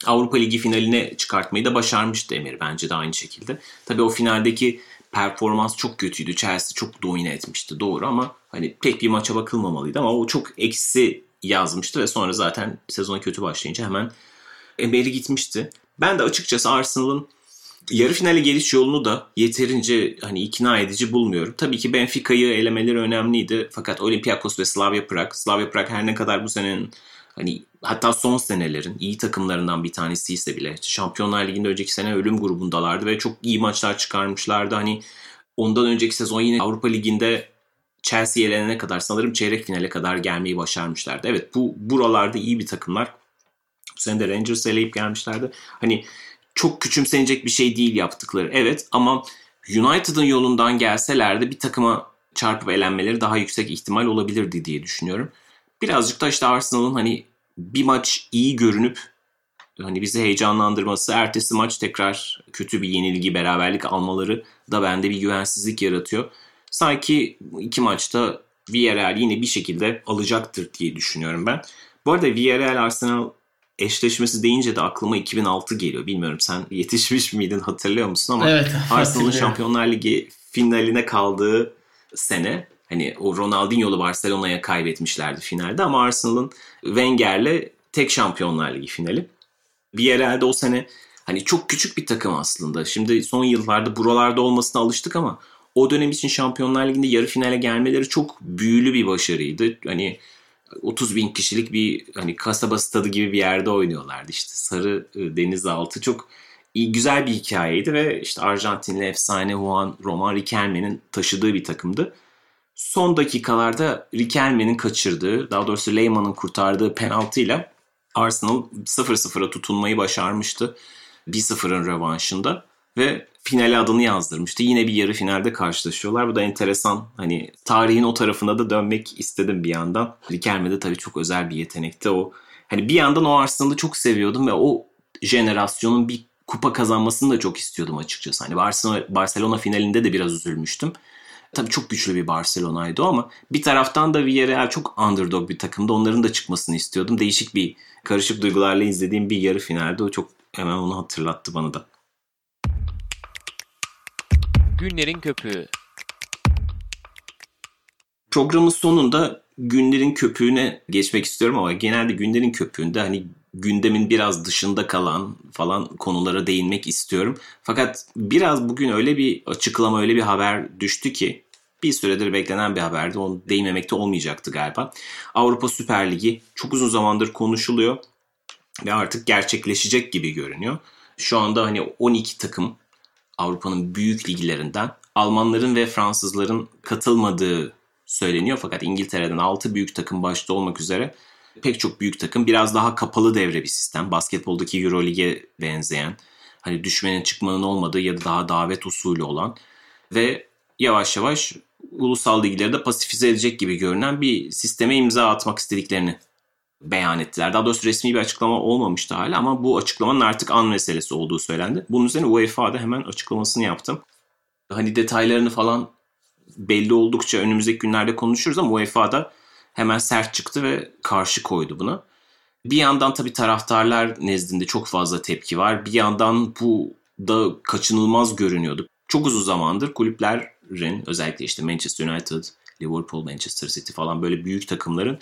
Avrupa Ligi finaline çıkartmayı da başarmıştı Emery bence de aynı şekilde. Tabii o finaldeki performans çok kötüydü. Chelsea çok domine etmişti doğru ama hani tek bir maça bakılmamalıydı ama o çok eksi yazmıştı ve sonra zaten sezona kötü başlayınca hemen emeli gitmişti. Ben de açıkçası Arsenal'ın yarı finale geliş yolunu da yeterince hani ikna edici bulmuyorum. Tabii ki Benfica'yı elemeleri önemliydi. Fakat Olympiakos ve Slavia Prag, Slavia Prag her ne kadar bu senenin hani hatta son senelerin iyi takımlarından bir tanesi ise bile Şampiyonlar Ligi'nde önceki sene ölüm grubundalardı ve çok iyi maçlar çıkarmışlardı. Hani ondan önceki sezon yine Avrupa Ligi'nde Chelsea elenene kadar sanırım çeyrek finale kadar gelmeyi başarmışlardı. Evet bu buralarda iyi bir takımlar. Bu sene de Rangers eleyip gelmişlerdi. Hani çok küçümsenecek bir şey değil yaptıkları. Evet ama United'ın yolundan gelselerdi bir takıma çarpıp elenmeleri daha yüksek ihtimal olabilirdi diye düşünüyorum. Birazcık da işte Arsenal'ın hani bir maç iyi görünüp hani bizi heyecanlandırması, ertesi maç tekrar kötü bir yenilgi, beraberlik almaları da bende bir güvensizlik yaratıyor. Sanki iki maçta Villarreal yine bir şekilde alacaktır diye düşünüyorum ben. Bu arada Villarreal Arsenal eşleşmesi deyince de aklıma 2006 geliyor. Bilmiyorum sen yetişmiş miydin hatırlıyor musun ama evet, Arsenal'ın Şampiyonlar Ligi finaline kaldığı sene hani o Ronaldinho'lu Barcelona'ya kaybetmişlerdi finalde ama Arsenal'ın Wenger'le tek Şampiyonlar Ligi finali. Bir yerelde o sene hani çok küçük bir takım aslında. Şimdi son yıllarda buralarda olmasına alıştık ama o dönem için Şampiyonlar Ligi'nde yarı finale gelmeleri çok büyülü bir başarıydı. Hani 30 bin kişilik bir hani kasaba stadı gibi bir yerde oynuyorlardı. İşte sarı e, denizaltı çok iyi, güzel bir hikayeydi ve işte Arjantinli efsane Juan Roman Riquelme'nin taşıdığı bir takımdı. Son dakikalarda Riquelme'nin kaçırdığı, daha doğrusu Lehmann'ın kurtardığı penaltıyla Arsenal 0-0'a tutunmayı başarmıştı. 1-0'ın rövanşında ve finale adını yazdırmıştı. Yine bir yarı finalde karşılaşıyorlar. Bu da enteresan. Hani tarihin o tarafına da dönmek istedim bir yandan. Riquelme de tabii çok özel bir yetenekti o. Hani bir yandan o Arsenal'ı çok seviyordum ve o jenerasyonun bir kupa kazanmasını da çok istiyordum açıkçası. Hani Barcelona, Barcelona finalinde de biraz üzülmüştüm. Tabii çok güçlü bir Barcelona'ydı ama bir taraftan da Villarreal çok underdog bir takımdı. Onların da çıkmasını istiyordum. Değişik bir karışık duygularla izlediğim bir yarı finalde o çok hemen onu hatırlattı bana da. Günlerin Köpüğü Programın sonunda günlerin köpüğüne geçmek istiyorum ama genelde günlerin köpüğünde hani gündemin biraz dışında kalan falan konulara değinmek istiyorum. Fakat biraz bugün öyle bir açıklama, öyle bir haber düştü ki bir süredir beklenen bir haberdi. Onu değinmemekte olmayacaktı galiba. Avrupa Süper Ligi çok uzun zamandır konuşuluyor ve artık gerçekleşecek gibi görünüyor. Şu anda hani 12 takım Avrupa'nın büyük liglerinden Almanların ve Fransızların katılmadığı söyleniyor. Fakat İngiltere'den 6 büyük takım başta olmak üzere pek çok büyük takım biraz daha kapalı devre bir sistem. Basketboldaki Euroleague'e benzeyen hani düşmenin çıkmanın olmadığı ya da daha davet usulü olan ve yavaş yavaş ulusal ligleri de pasifize edecek gibi görünen bir sisteme imza atmak istediklerini beyan ettiler. Daha doğrusu resmi bir açıklama olmamıştı hala ama bu açıklamanın artık an meselesi olduğu söylendi. Bunun üzerine UEFA da hemen açıklamasını yaptı. Hani detaylarını falan belli oldukça önümüzdeki günlerde konuşuruz ama UEFA da hemen sert çıktı ve karşı koydu buna. Bir yandan tabii taraftarlar nezdinde çok fazla tepki var. Bir yandan bu da kaçınılmaz görünüyordu. Çok uzun zamandır kulüplerin özellikle işte Manchester United, Liverpool, Manchester City falan böyle büyük takımların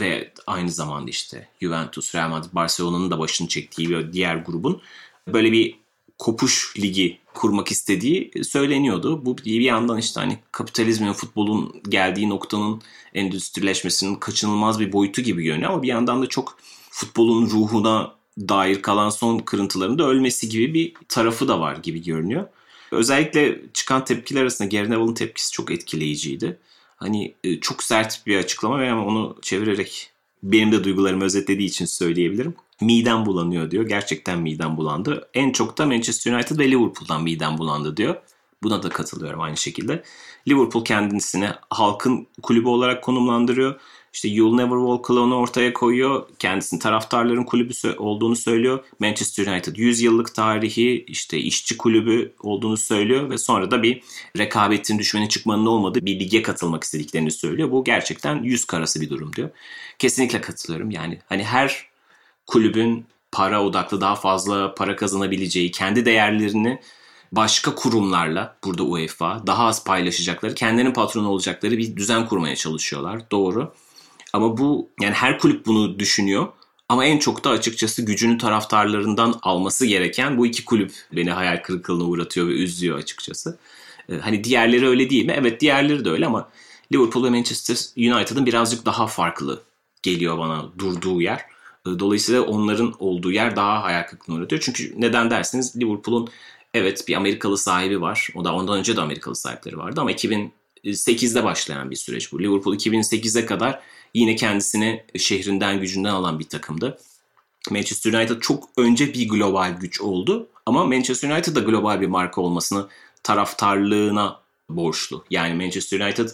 ve aynı zamanda işte Juventus, Real Madrid, Barcelona'nın da başını çektiği bir diğer grubun böyle bir kopuş ligi kurmak istediği söyleniyordu. Bu bir yandan işte hani kapitalizmin, futbolun geldiği noktanın endüstrileşmesinin kaçınılmaz bir boyutu gibi görünüyor ama bir yandan da çok futbolun ruhuna dair kalan son kırıntıların da ölmesi gibi bir tarafı da var gibi görünüyor. Özellikle çıkan tepkiler arasında Gary tepkisi çok etkileyiciydi. Hani e, çok sert bir açıklama ve onu çevirerek benim de duygularımı özetlediği için söyleyebilirim. Midem bulanıyor diyor. Gerçekten midem bulandı. En çok da Manchester United ve Liverpool'dan midem bulandı diyor. Buna da katılıyorum aynı şekilde. Liverpool kendisini halkın kulübü olarak konumlandırıyor. İşte You'll Never Walk Alone'u ortaya koyuyor. Kendisinin taraftarların kulübü olduğunu söylüyor. Manchester United 100 yıllık tarihi işte işçi kulübü olduğunu söylüyor ve sonra da bir rekabetin düşmenin çıkmanın olmadığı bir lige katılmak istediklerini söylüyor. Bu gerçekten yüz karası bir durum diyor. Kesinlikle katılıyorum. Yani hani her kulübün para odaklı daha fazla para kazanabileceği, kendi değerlerini başka kurumlarla burada UEFA daha az paylaşacakları, kendilerinin patronu olacakları bir düzen kurmaya çalışıyorlar. Doğru. Ama bu yani her kulüp bunu düşünüyor. Ama en çok da açıkçası gücünü taraftarlarından alması gereken bu iki kulüp beni hayal kırıklığına uğratıyor ve üzüyor açıkçası. Ee, hani diğerleri öyle değil mi? Evet diğerleri de öyle ama Liverpool ve Manchester United'ın birazcık daha farklı geliyor bana durduğu yer. Ee, dolayısıyla onların olduğu yer daha hayal kırıklığına uğratıyor. Çünkü neden derseniz Liverpool'un evet bir Amerikalı sahibi var. O da ondan önce de Amerikalı sahipleri vardı ama 2008'de başlayan bir süreç bu. Liverpool 2008'e kadar yine kendisini şehrinden gücünden alan bir takımdı. Manchester United çok önce bir global güç oldu ama Manchester United da global bir marka olmasını taraftarlığına borçlu. Yani Manchester United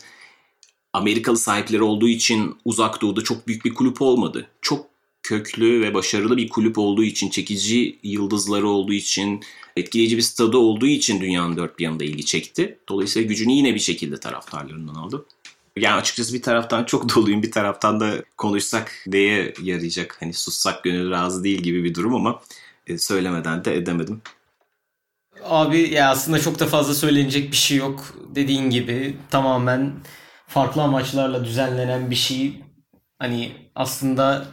Amerikalı sahipleri olduğu için uzak doğuda çok büyük bir kulüp olmadı. Çok köklü ve başarılı bir kulüp olduğu için, çekici yıldızları olduğu için, etkileyici bir stadı olduğu için dünyanın dört bir yanında ilgi çekti. Dolayısıyla gücünü yine bir şekilde taraftarlarından aldı. Yani açıkçası bir taraftan çok doluyum bir taraftan da konuşsak neye yarayacak? Hani sussak gönül razı değil gibi bir durum ama e, söylemeden de edemedim. Abi ya aslında çok da fazla söylenecek bir şey yok. Dediğin gibi tamamen farklı amaçlarla düzenlenen bir şey. Hani aslında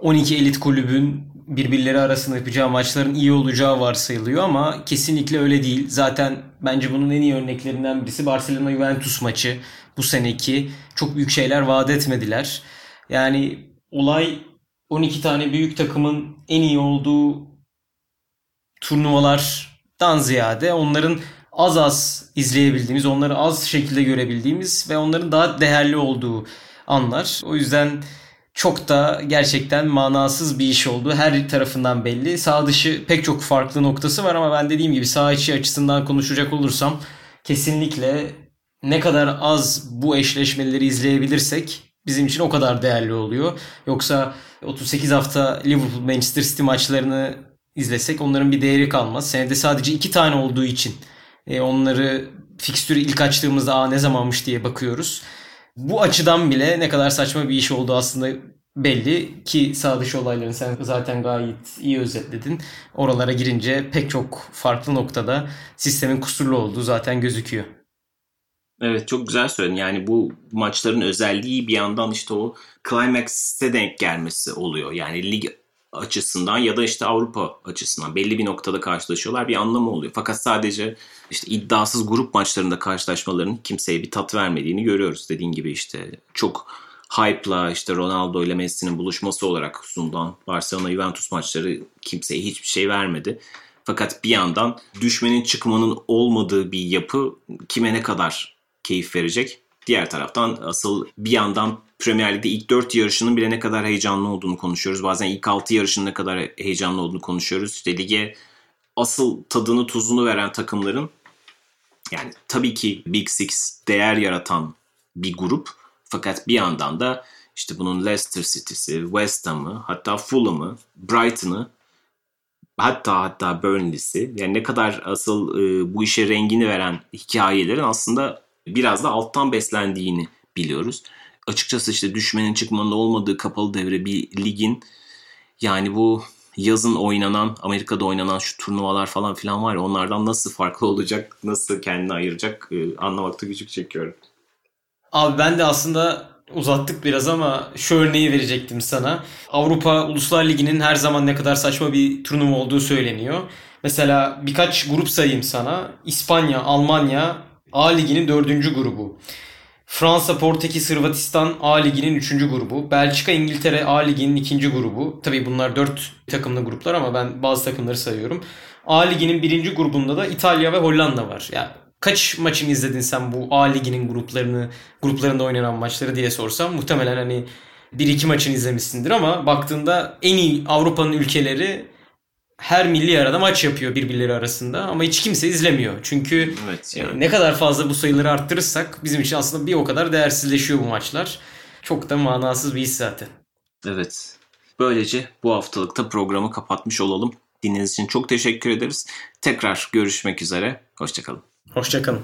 12 elit kulübün birbirleri arasında yapacağı maçların iyi olacağı varsayılıyor ama kesinlikle öyle değil. Zaten bence bunun en iyi örneklerinden birisi Barcelona Juventus maçı bu seneki çok büyük şeyler vaat etmediler. Yani olay 12 tane büyük takımın en iyi olduğu turnuvalardan ziyade onların az az izleyebildiğimiz, onları az şekilde görebildiğimiz ve onların daha değerli olduğu anlar. O yüzden çok da gerçekten manasız bir iş oldu. Her tarafından belli. Sağ dışı pek çok farklı noktası var ama ben dediğim gibi sağ içi açısından konuşacak olursam kesinlikle ne kadar az bu eşleşmeleri izleyebilirsek bizim için o kadar değerli oluyor. Yoksa 38 hafta Liverpool Manchester City maçlarını izlesek onların bir değeri kalmaz. Senede sadece iki tane olduğu için e, onları fikstürü ilk açtığımızda Aa, ne zamanmış diye bakıyoruz. Bu açıdan bile ne kadar saçma bir iş oldu aslında belli ki sağ dışı olaylarını sen zaten gayet iyi özetledin. Oralara girince pek çok farklı noktada sistemin kusurlu olduğu zaten gözüküyor. Evet çok güzel söyledin. Yani bu maçların özelliği bir yandan işte o climax'e denk gelmesi oluyor. Yani lig açısından ya da işte Avrupa açısından belli bir noktada karşılaşıyorlar bir anlamı oluyor. Fakat sadece işte iddiasız grup maçlarında karşılaşmaların kimseye bir tat vermediğini görüyoruz. Dediğin gibi işte çok hype'la işte Ronaldo ile Messi'nin buluşması olarak sunulan Barcelona Juventus maçları kimseye hiçbir şey vermedi. Fakat bir yandan düşmenin çıkmanın olmadığı bir yapı kime ne kadar keyif verecek? Diğer taraftan asıl bir yandan Premier Lig'de ilk 4 yarışının bile ne kadar heyecanlı olduğunu konuşuyoruz. Bazen ilk 6 yarışının ne kadar heyecanlı olduğunu konuşuyoruz. İşte lige asıl tadını tuzunu veren takımların yani tabii ki Big Six değer yaratan bir grup. Fakat bir yandan da işte bunun Leicester City'si, West Ham'ı, hatta Fulham'ı, Brighton'ı hatta hatta Burnley'si yani ne kadar asıl e, bu işe rengini veren hikayelerin aslında biraz da alttan beslendiğini biliyoruz. Açıkçası işte düşmenin çıkmanın olmadığı kapalı devre bir ligin yani bu yazın oynanan, Amerika'da oynanan şu turnuvalar falan filan var ya onlardan nasıl farklı olacak, nasıl kendini ayıracak e, anlamakta güçlük çekiyorum. Abi ben de aslında uzattık biraz ama şu örneği verecektim sana. Avrupa Uluslar Ligi'nin her zaman ne kadar saçma bir turnuva olduğu söyleniyor. Mesela birkaç grup sayayım sana. İspanya, Almanya A Ligi'nin dördüncü grubu. Fransa, Portekiz, Hırvatistan A Ligi'nin 3. grubu. Belçika, İngiltere A Ligi'nin 2. grubu. Tabii bunlar 4 takımlı gruplar ama ben bazı takımları sayıyorum. A Ligi'nin 1. grubunda da İtalya ve Hollanda var. Ya yani kaç maçını izledin sen bu A Ligi'nin gruplarını, gruplarında oynanan maçları diye sorsam muhtemelen hani 1-2 maçını izlemişsindir ama baktığında en iyi Avrupa'nın ülkeleri her milli arada maç yapıyor birbirleri arasında ama hiç kimse izlemiyor. Çünkü evet, e, yani. ne kadar fazla bu sayıları arttırırsak bizim için aslında bir o kadar değersizleşiyor bu maçlar. Çok da manasız bir his zaten. Evet. Böylece bu haftalıkta programı kapatmış olalım. Dinlediğiniz için çok teşekkür ederiz. Tekrar görüşmek üzere. Hoşçakalın. Hoşçakalın.